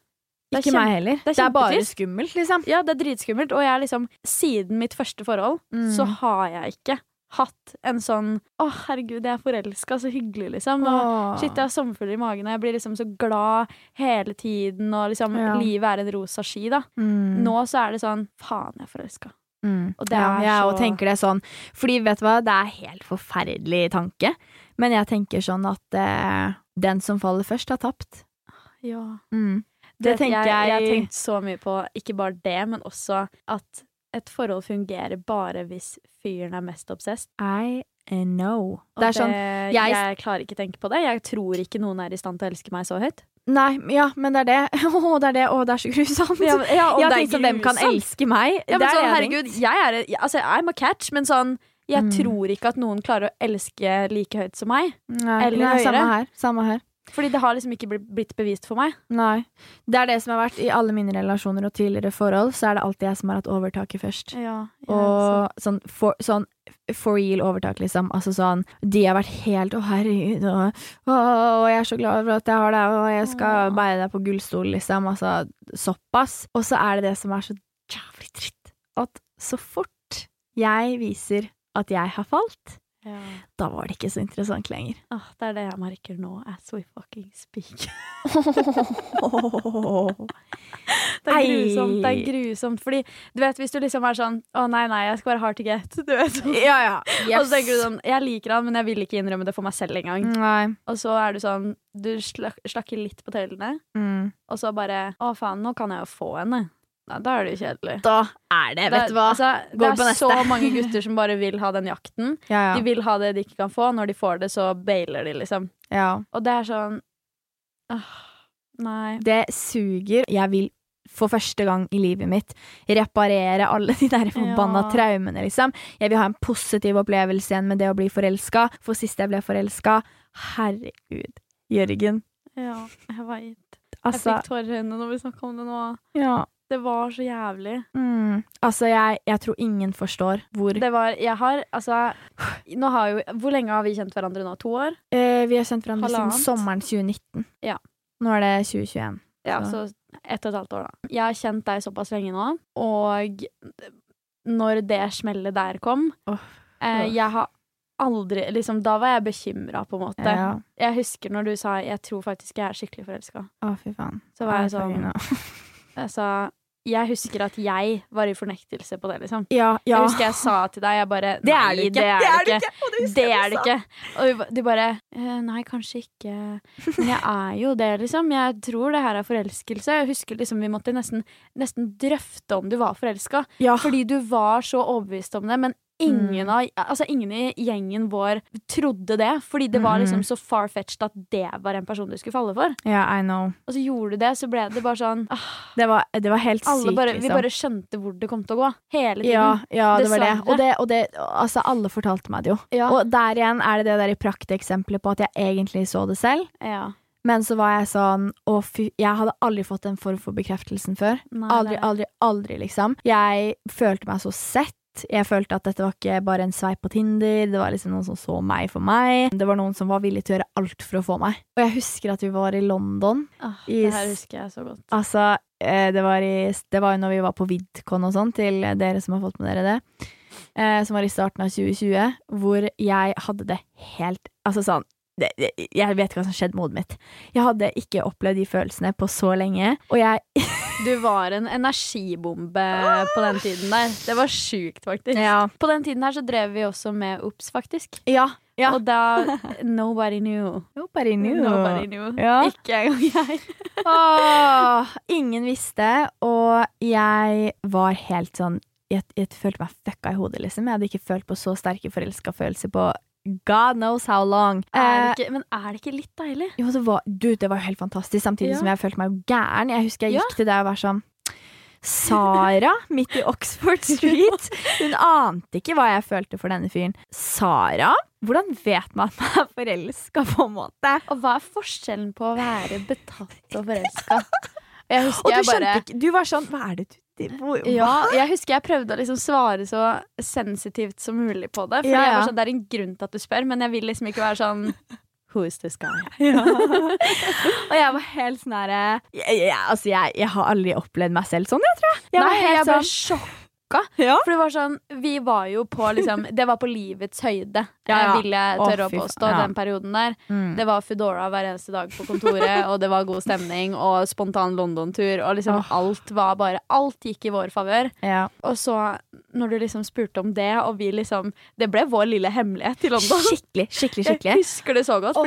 Ikke kjem... meg heller. det er Det er bare skummelt, liksom. Ja, det er dritskummelt. Og jeg liksom, siden mitt første forhold Mm. så har jeg ikke hatt en sånn Å, herregud, jeg er forelska, så hyggelig, liksom. Og shit, jeg har sommerfugler i magen, og jeg blir liksom så glad hele tiden, og liksom Ja. livet er en rosa ski, da. Mm. Nå så er det sånn Faen, jeg er forelska. Mm. Og det ja, er jeg så- tenker det sånn. Fordi vet du hva, det er helt forferdelig tanke. Men jeg tenker sånn at eh, den som faller først, har tapt. Ja. Mm. Det, Det tenker jeg, jeg har tenkt så mye på ikke bare det, men også at et forhold fungerer bare hvis fyren er mest obsessed. I know. Og Det er sånn jeg, jeg- klarer ikke å tenke på det. Jeg tror ikke noen er i stand til å elske meg så høyt. Nei, ja, men det er det. Å, det er det. Å, det er så grusomt. Ja, ja, jeg det er tenkte at dem kan elske meg. Ja, men det sånn, har herregud, jeg er Altså, I'm a catch, men sånn Jeg Mm. tror ikke at noen klarer å elske like høyt som meg. Nei, eller nei, samme høyere. her. Samme her. Fordi det har liksom ikke blitt bevist for meg. Nei. Det er det som har vært i alle mine relasjoner og tidligere forhold, så er det alltid jeg som har hatt overtaket først. Ja, Og sånn for, sånn for real overtak, liksom. Altså sånn De har vært helt Å, herregud, og, å, og jeg er så glad for at jeg har deg, og jeg skal beie bære deg på gullstol, liksom. Altså såpass. Og så er det det som er så jævlig dritt, at så fort jeg viser at jeg har falt, ja. da var det ikke så interessant lenger. Ah, det er det jeg merker nå, as we fucking speak. Det er grusomt. det er grusomt Fordi du vet, hvis du liksom er sånn Å nei, nei, jeg skal være hard to get. Du vet sånn. ja, ja. Og så tenker du sånn Jeg liker han, men jeg vil ikke innrømme det for meg selv engang. Nei. Og så er du sånn Du slak, slakker litt på tøylene, Mm. og så bare Å, faen, nå kan jeg jo få henne. Nei, da er det jo kjedelig. Da er det, vet du hva. Altså, det er så mange gutter som bare vil ha den jakten. ja, De vil ha det de ikke kan få. Når de får det, så bailer de, liksom. ja. Og det er sånn åh, Nei. Det suger. Jeg vil for første gang i livet mitt reparere alle de der forbanna Ja. traumene, liksom. Jeg vil ha en positiv opplevelse igjen med det å bli forelska. For sist jeg ble forelska Herregud, Jørgen. Ja, jeg veit. Jeg Altså, fikk tårer i øynene når vi snakka om det nå. ja. Det var så jævlig. Mm. Altså, jeg, jeg tror ingen forstår hvor Det var Jeg har altså Nå har jo Hvor lenge har vi kjent hverandre nå? To år? eh, Vi har kjent hverandre siden sommeren 2019. Ja. Nå er det 2021. Ja, Så- så ett og et halvt år, da. Jeg har kjent deg såpass lenge nå, og når det smellet der kom oh. eh. Jeg har aldri liksom, Da var jeg bekymra, på en måte. Ja. Jeg husker når du sa 'jeg tror faktisk jeg er skikkelig forelska'. Å, fy faen. Så var jeg sånn jeg sa, Jeg husker at jeg var i fornektelse på det, liksom. Ja, ja. Jeg husker jeg sa til deg jeg bare Det er Nei, ikke. Det er, det ikke. Og Det er det ikke. Og du bare «Eh, Nei, kanskje ikke. Men jeg er jo det, liksom. Jeg tror det her er forelskelse. Jeg husker liksom vi måtte nesten, nesten drøfte om du var forelska. Ja. Fordi du var så overbevist om det, men ingen, Mm. av, altså ingen i gjengen vår trodde det. Fordi det var liksom så far-fetched at det var en person du skulle falle for. ja, I know. Og så gjorde du det, så ble det bare sånn ah, Det var, det var helt sykt, liksom. Vi bare skjønte hvor det kom til å gå. Hele tiden. Ja, ja, det var det. Og det, og det Altså, alle fortalte meg det jo. Ja. Og der igjen er det det der i prakteksempelet på at jeg egentlig så det selv. ja. Men så var jeg sånn Å, fy Jeg hadde aldri fått en form for bekreftelsen før. Nei, Aldri, aldri, aldri, liksom. Jeg følte meg så sett. Jeg følte at dette var ikke bare en sveip på Tinder, det var liksom noen som så meg for meg. Det var noen som var villig til å gjøre alt for å få meg. Og jeg husker at vi var i London. Ah, i det her husker jeg så godt. Altså, eh, det var, i, det var jo når vi var på VidCon og sånn, til dere som har fått med dere det. Eh, som var i starten av 2020, hvor jeg hadde det helt Altså sånn det, det, Jeg vet ikke hva som skjedde med hodet mitt. Jeg hadde ikke opplevd de følelsene på så lenge. Og jeg Du var en energibombe på den tiden der. Det var sjukt, faktisk. Ja. På den tiden her så drev vi også med OBS, faktisk. Ja. ja. Og da Nobody knew. Nobody knew. Nobody knew. Ja. Ikke engang jeg. Åh, ingen visste, og jeg var helt sånn jeg, jeg følte meg fucka i hodet, liksom. Jeg hadde ikke følt på så sterke forelska følelser på God knows how long. Er Eh, ikke, men er det ikke litt deilig? Jo, det var, du, det var jo helt fantastisk, samtidig Ja. som jeg følte meg gæren. Jeg husker jeg Ja. gikk til deg og var sånn Sara, midt i Oxford Street. Hun ante ikke hva jeg følte for denne fyren. Sara? Hvordan vet man at man er forelska, på en måte? Og hva er forskjellen på å være betatt og forelska? Og du bare ikke Du var sånn Hva er det du det- hvor, ja, jeg husker jeg prøvde å liksom svare så sensitivt som mulig på det. For Ja, ja. sånn, Det er en grunn til at du spør, men jeg vil liksom ikke være sånn Who is this guy? Ja. og jeg var helt sånn herre jeg, jeg, altså jeg, jeg har aldri opplevd meg selv sånn, jeg tror jeg. Jeg var Nei, helt jeg ble sånn sjokka sjokka. Ja. For det var sånn Vi var jo på liksom Det var på livets høyde, Ja, ja. eh, vil jeg tørre å påstå, ja. den perioden der. Mm. Det var Foodora hver eneste dag på kontoret, og det var god stemning og spontan London-tur, og liksom oh. alt var bare Alt gikk i vår favør. Ja. Og så, når du liksom spurte om det, og vi liksom Det ble vår lille hemmelighet i London. Skikkelig, skikkelig, Jeg husker det så godt.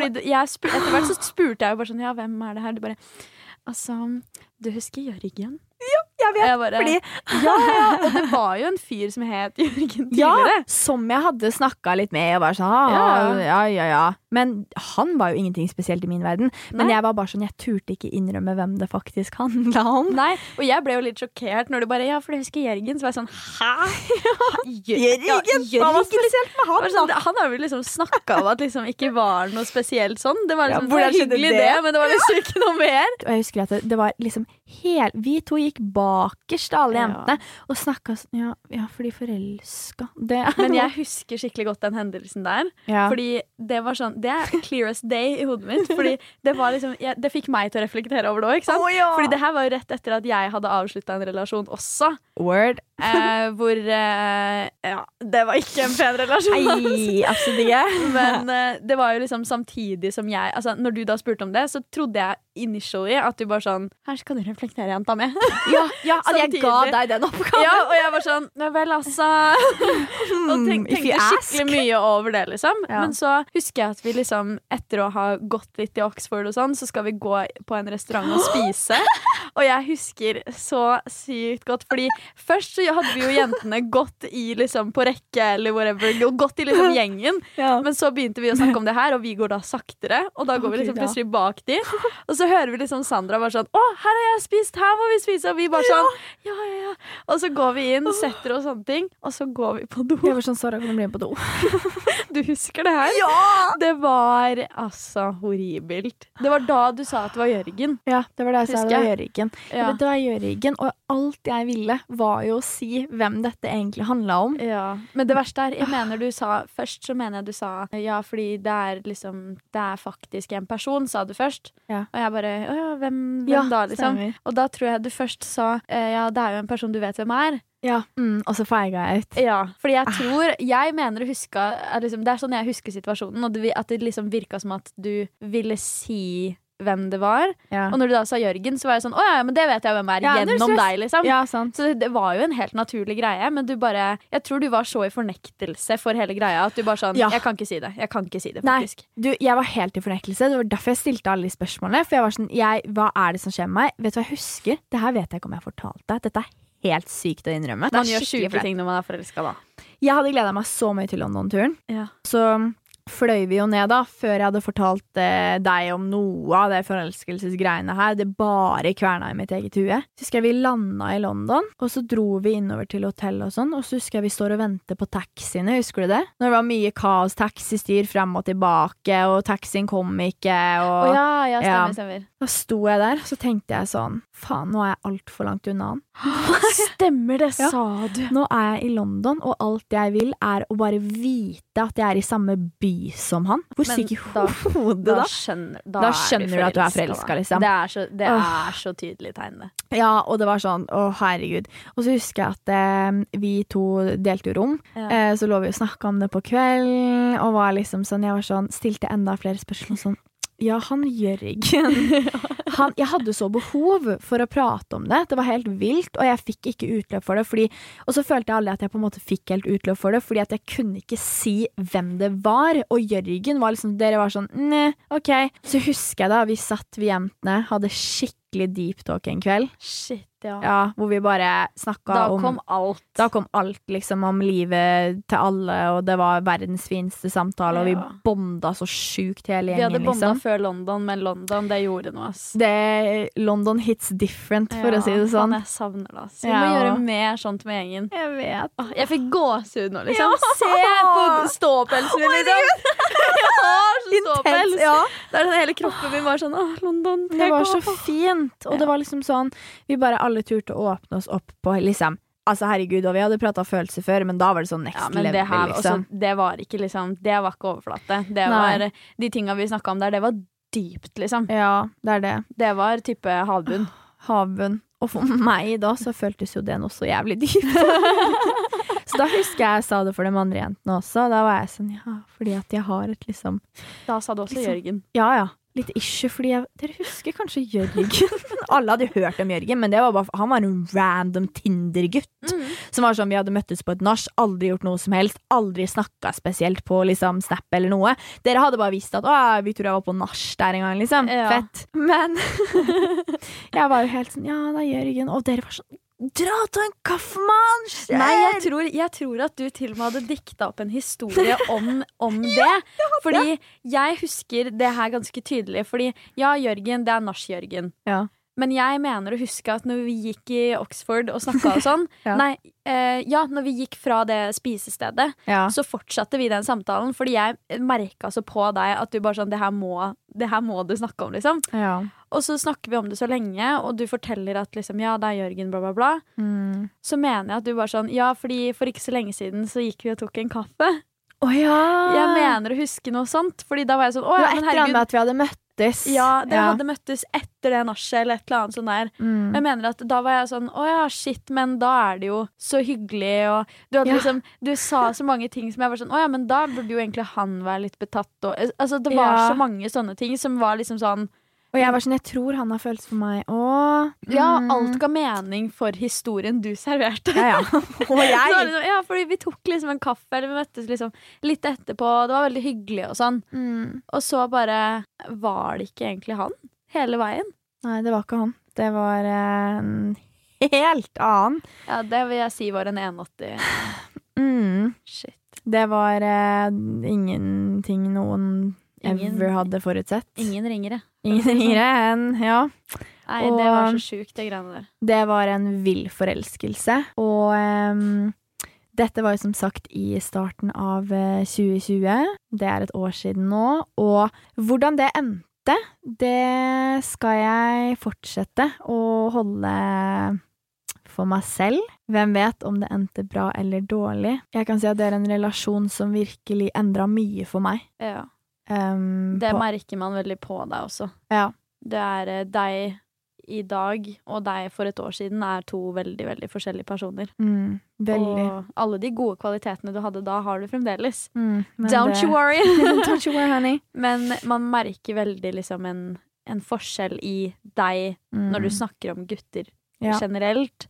Spu etter hvert så spurte jeg jo bare sånn Ja, hvem er det her? Du bare Altså, du husker Jørgen? Jeg vet, Jeg bare, fordi ja, ja, og det var jo en fyr som het Jørgen Ja, tidligere. som jeg hadde snakka litt med. Og bare sånn, ah, Ja. ja, ja, ja. Men han var jo ingenting spesielt i min verden. Men Nei. jeg var bare sånn, jeg turte ikke innrømme hvem det faktisk handla om. Nei, og jeg ble jo litt sjokkert når du bare Ja, for du husker Jørgen. Så var jeg sånn Hæ? Jørgen? Ja, Hva var spesielt med han? sånn, han har jo liksom snakka om at liksom ikke var noe spesielt sånn. Det var liksom skjedde hyggelig, det? det? men det var liksom ikke noe mer. Og jeg husker at det, det var liksom hel, Vi to gikk bakerst, alle Ja. jentene, og snakka sånn Ja, ja for de forelska. Det Men jeg husker skikkelig godt den hendelsen der. ja. Fordi det var sånn Det er clearest day i hodet mitt. Fordi det var liksom jeg, Det fikk meg til å reflektere over det òg, ikke sant? Oh, ja. Fordi det her var jo rett etter at jeg hadde avslutta en relasjon også. Word. Eh, hvor eh, Ja, det var ikke en pen relasjon. Ei, absolutt ikke. Men eh, det var jo liksom samtidig som jeg Altså Når du da spurte om det, så trodde jeg initially at du bare sånn Her skal du reflektere, jenta mi. Ja, ja at jeg ga deg den oppgaven. ja, og jeg var sånn Ja vel, altså. Og tenk, tenkte skikkelig mye over det, liksom. Ja. Men så husker jeg at vi liksom, etter å ha gått litt i Oxford og sånn, så skal vi gå på en restaurant og spise. Og jeg husker så sykt godt, fordi først så hadde vi jo jentene gått i liksom på rekke eller whatever, og gått i liksom gjengen. Ja. Men så begynte vi å snakke om det her, og vi går da saktere. Og da går vi liksom plutselig bak de. Og så hører vi liksom Sandra bare sånn Å, her har jeg spist, her må vi spise. Og vi bare sånn Ja, ja, ja. Og så går vi inn, setter oss sånne ting, og så går vi på do. Jeg var sånn, Sara, kan du bli med på do? Du husker det her? Ja! Det var altså horribelt. Det var da du sa at det var Jørgen. Ja, det var det jeg sa. Det var. Jørgen. Ja. Det var Jørgen, og alt jeg ville, var jo å si hvem dette egentlig handla om. Ja, Men det verste er, jeg mener du sa Først så mener jeg du sa ja, fordi det er liksom Det er faktisk en person, sa du først. Ja. Og jeg bare Å ja, hvem, hvem Ja, da, liksom? stemmer. Og da tror jeg du først sa eh, ja, det er jo en person du vet hvem er. Ja, mm, Og så feiga jeg ut. Ja, fordi jeg tror Jeg mener å huske liksom, Det er sånn jeg husker situasjonen, og at det liksom virka som at du ville si hvem det var. Ja, Og når du da sa Jørgen, så var jeg sånn Å ja, men det vet jeg hvem er. Ja, gjennom deg, liksom. ja sant. Så det var jo en helt naturlig greie, men du bare Jeg tror du var så i fornektelse for hele greia at du bare sånn. Jeg kan ikke si det. Jeg kan ikke si det, faktisk. Nei. Du, jeg var helt i fornektelse. Det var derfor jeg stilte alle de spørsmålene. For jeg var sånn, jeg, Hva er det som skjer med meg? Vet du hva jeg husker? Det her vet jeg ikke om jeg har fortalt deg. Dette er helt sykt å innrømme. Man er gjør sjuke ting når man er forelska, da. Jeg hadde gleda meg så mye til London-turen. Ja. Så fløy vi jo ned da, før jeg hadde fortalt eh, deg om noe av det forelskelsesgreiene her. Det bare kverna i mitt eget hue. Så husker jeg vi landa i London, og så dro vi innover til hotellet og sånn, og så husker jeg vi står og venter på taxiene, husker du det? Når det var mye kaos, taxistyr frem og tilbake, og taxien kom ikke, og og ja, ja, stemmer, Ja. stemmer. Da sto jeg der, så tenkte jeg sånn, faen, nå er jeg altfor langt unna han. Stemmer det, Ja. sa du. Nå er jeg i London, og alt jeg vil er å bare vite at jeg er i samme by som han. Hvor syk i hodet, Da da? skjønner, Da da skjønner du at du er forelska, liksom. Det er så, det er så tydelig tegn, det. Ja, og det var sånn, å herregud. Og så husker jeg at eh, vi to delte jo rom, Ja. eh, så lå vi og snakka om det på kvelden, og var liksom sånn, jeg var sånn, stilte enda flere spørsmål sånn, ja, han Jørgen. Han, jeg hadde så behov for å prate om det. Det var helt vilt, og jeg fikk ikke utløp for det. Fordi, og så følte jeg aldri at jeg på en måte fikk helt utløp for det, fordi at jeg kunne ikke si hvem det var. Og Jørgen var liksom Dere var sånn Nei, OK. Så husker jeg da vi satt, vi jentene, hadde skikkelig deep talk en kveld. Shit, ja. Ja, hvor vi bare snakka Da kom alt. da kom alt liksom om livet til alle, og det var verdens fineste samtale, og vi Ja. bonda så sjukt hele gjengen Vi hadde bonda liksom. før London, men London, det gjorde noe, ass. Det, London hits different, for Ja, å si det sånn. Faen, jeg savner det, ass. Vi Ja. må gjøre mer sånt med gjengen. Jeg vet. Åh, Jeg fikk gåsehud nå, liksom. Ja. Se på ståpelsen min, liksom! Jeg har så ståpels! ja. Det er sånn, hele kroppen min var sånn Åh, London. Det var så fint, og det var liksom sånn Vi bare alle turte å åpne oss opp på liksom Altså, herregud, og vi hadde prata følelser før, men da var det sånn next Ja, level, det her liksom. også, det var ikke liksom Det var ikke overflate. Det var De tinga vi snakka om der, det var dypt, liksom. Ja, det er det. Det var type havbunn. Havbunn. Og for meg da så føltes jo det noe så jævlig dypt. så da husker jeg jeg sa det for de andre jentene også. Da var jeg sånn ja, fordi at jeg har et liksom Da sa du også Liksom. Jørgen. Ja ja. Litt issue, fordi jeg, Dere husker kanskje Jørgen? Alle hadde hørt om Jørgen, men det var bare, han var en random Tinder-gutt. Som var sånn, Vi hadde møttes på et nach, aldri gjort noe som helst. Aldri snakka spesielt på liksom, Snap eller noe. Dere hadde bare visst at 'Å, Victoria var på nach der en gang', liksom. Ja. Fett. Men jeg var jo helt sånn 'Ja, det er Jørgen', og dere var sånn 'Dra og ta en kaffe, mann!' Nei, jeg tror, jeg tror at du til og med hadde dikta opp en historie om, om det. Fordi jeg husker det her ganske tydelig. Fordi ja, Jørgen, det er nach-Jørgen. Ja. Men jeg mener å huske at når vi gikk i Oxford og snakka og sånn Ja. Nei, eh, ja, når vi gikk fra det spisestedet, Ja. så fortsatte vi den samtalen. Fordi jeg merka så på deg at du bare sånn Det her må, det her må du snakke om, liksom. ja. Og så snakker vi om det så lenge, og du forteller at liksom, ja, det er Jørgen, bla, bla, bla. Mm. Så mener jeg at du bare sånn Ja, fordi for ikke så lenge siden så gikk vi og tok en kaffe. Å ja! Jeg mener å huske noe sånt. Fordi da var jeg sånn Å det ja, var men et eller annet herregud. med at vi hadde møttes. Ja, det Ja. hadde møttes etter det nachet eller et eller annet sånt der. Mm. Jeg mener at da var jeg sånn Å ja, shit, men da er det jo så hyggelig, og du hadde Ja. liksom Du sa så mange ting som jeg var sånn Å ja, men da burde jo egentlig han være litt betatt, og Altså, det var Ja. så mange sånne ting som var liksom sånn Og jeg var sånn, jeg tror han har følelser for meg. Ja, mm. alt ga mening for historien du serverte. Ja, ja. Og jeg. sånn, ja, fordi vi tok liksom en kaffe, eller vi møttes liksom litt etterpå, det var veldig hyggelig og sånn. Mm. Og så bare var det ikke egentlig han hele veien. Nei, det var ikke han. Det var en helt annen. Ja, det vil jeg si var en 180. Mm. Shit. Det var eh, ingenting noen Ingen- ever hadde forutsett. Ingen ringere. Ingen ringere enn Ja. Nei, Og- det var så sjukt, det greiene der. Det var en vill forelskelse. Og um, dette var jo som sagt i starten av eh, 2020. Det er et år siden nå. Og hvordan det endte, det skal jeg fortsette å holde for meg selv. Hvem vet om det endte bra eller dårlig. Jeg kan si at det er en relasjon som virkelig endra mye for meg. Ja. Ehm, Det på- merker man veldig på deg også. Ja. Det er eh, deg i dag og deg for et år siden er to veldig, veldig forskjellige personer. Mm, veldig. Og alle de gode kvalitetene du hadde da, har du fremdeles. Mm, Don't det- you worry! Don't you worry, honey. Men man merker veldig liksom en, en forskjell i deg når du Mm. snakker om gutter Ja. generelt.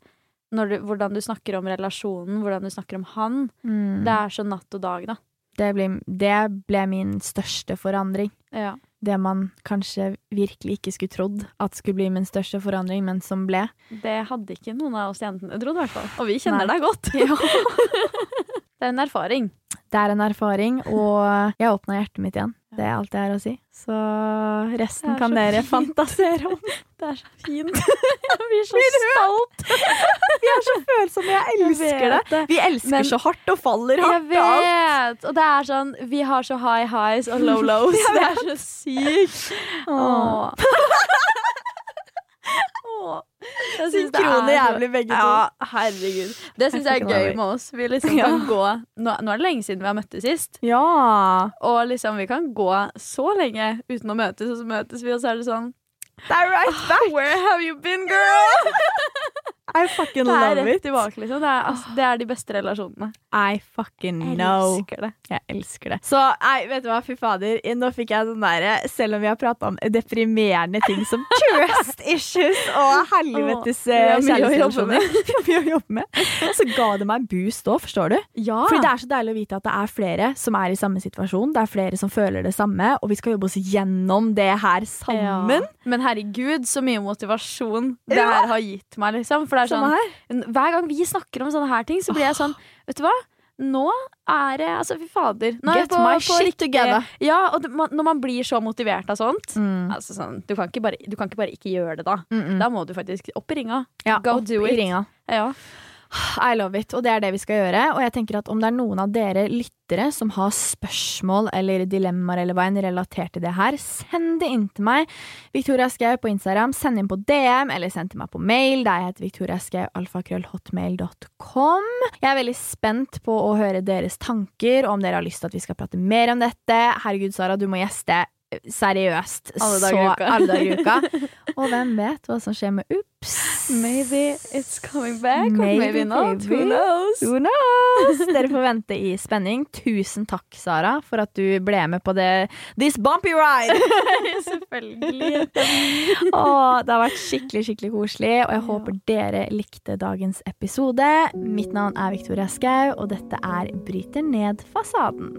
Du, hvordan du snakker om relasjonen, hvordan du snakker om han. Mm. Det er så natt og dag, da. Det, ble, det ble min største forandring. Ja. Det man kanskje virkelig ikke skulle trodd at skulle bli min største forandring, men som ble. Det hadde ikke noen av oss jentene trodd, i hvert fall. Og vi kjenner Nei. deg godt. det er en erfaring. Det er en erfaring, og jeg åpna hjertet mitt igjen. Det er alt jeg har å si. Så resten kan dere fint. fantasere om. Det er så fint. Jeg blir så stolt. Vi er så følsomme, jeg elsker det. det. Vi elsker Men- så hardt og faller Jeg hardt. Jeg alt. vet! Og det er sånn Vi har så high highs og low lows. Det er så sykt. Åh. Åh. Synkrone jævlig begge to. Ja, herregud. Det syns jeg er gøy med oss. Vi liksom Ja. kan gå nå, nå er det lenge siden vi har møttes sist. Ja. Og liksom vi kan gå så lenge uten å møtes, og så møtes vi, og så er det sånn er right back. Where have you been, girl? I fucking er love it. tilbake, liksom. Det er, altså, det er de beste relasjonene. I fucking Jeg know. elsker det. Jeg elsker det. Så nei, vet du hva, fy fader. Nå fikk jeg sånn derre Selv om vi har prata om deprimerende ting som trust issues og helvetes kjærlighetsrelasjoner, mye å jobbe med, så ga det meg boost òg, forstår du? Ja. Fordi det er så deilig å vite at det er flere som er i samme situasjon. Det er flere som føler det samme, og vi skal jobbe oss gjennom det her sammen. Ja. Men herregud, så mye motivasjon det her har gitt meg, liksom. For det er sånn, hver gang vi snakker om sånne her ting, så blir jeg sånn Vet du hva? Nå er det Altså, fy fader. Nå Get my shit together. Ja, og det, man, når man blir så motivert av sånt Mm. altså sånn, du, kan ikke bare, du kan ikke bare ikke gjøre det da. Mm -mm. Da må du faktisk opp i ringa. Ja, go do it. Ja. I love it, og det er det vi skal gjøre. Og jeg tenker at om det er noen av dere lyttere som har spørsmål eller dilemmaer eller hva enn relatert til det her, send det inn til meg. Victoria Skau på Instagram. Send inn på DM, eller send til meg på mail. Det heter Victoria Skau, alfakrøllhotmail.com. Jeg er veldig spent på å høre deres tanker, og om dere har lyst til at vi skal prate mer om dette. Herregud, Sara, du må gjeste. Seriøst. Alle dager Så- alle dager i uka. Og hvem vet hva som skjer med Ups? Maybe it's coming back, Maybe, maybe not. maybe. Who knows? Who knows? Dere får vente i spenning. Tusen takk, Sara, for at du ble med på det This bumpy ride! Selvfølgelig. Åh, det har vært skikkelig skikkelig koselig, og jeg håper dere likte dagens episode. Mitt navn er Victoria Skau, og dette er Bryter ned fasaden.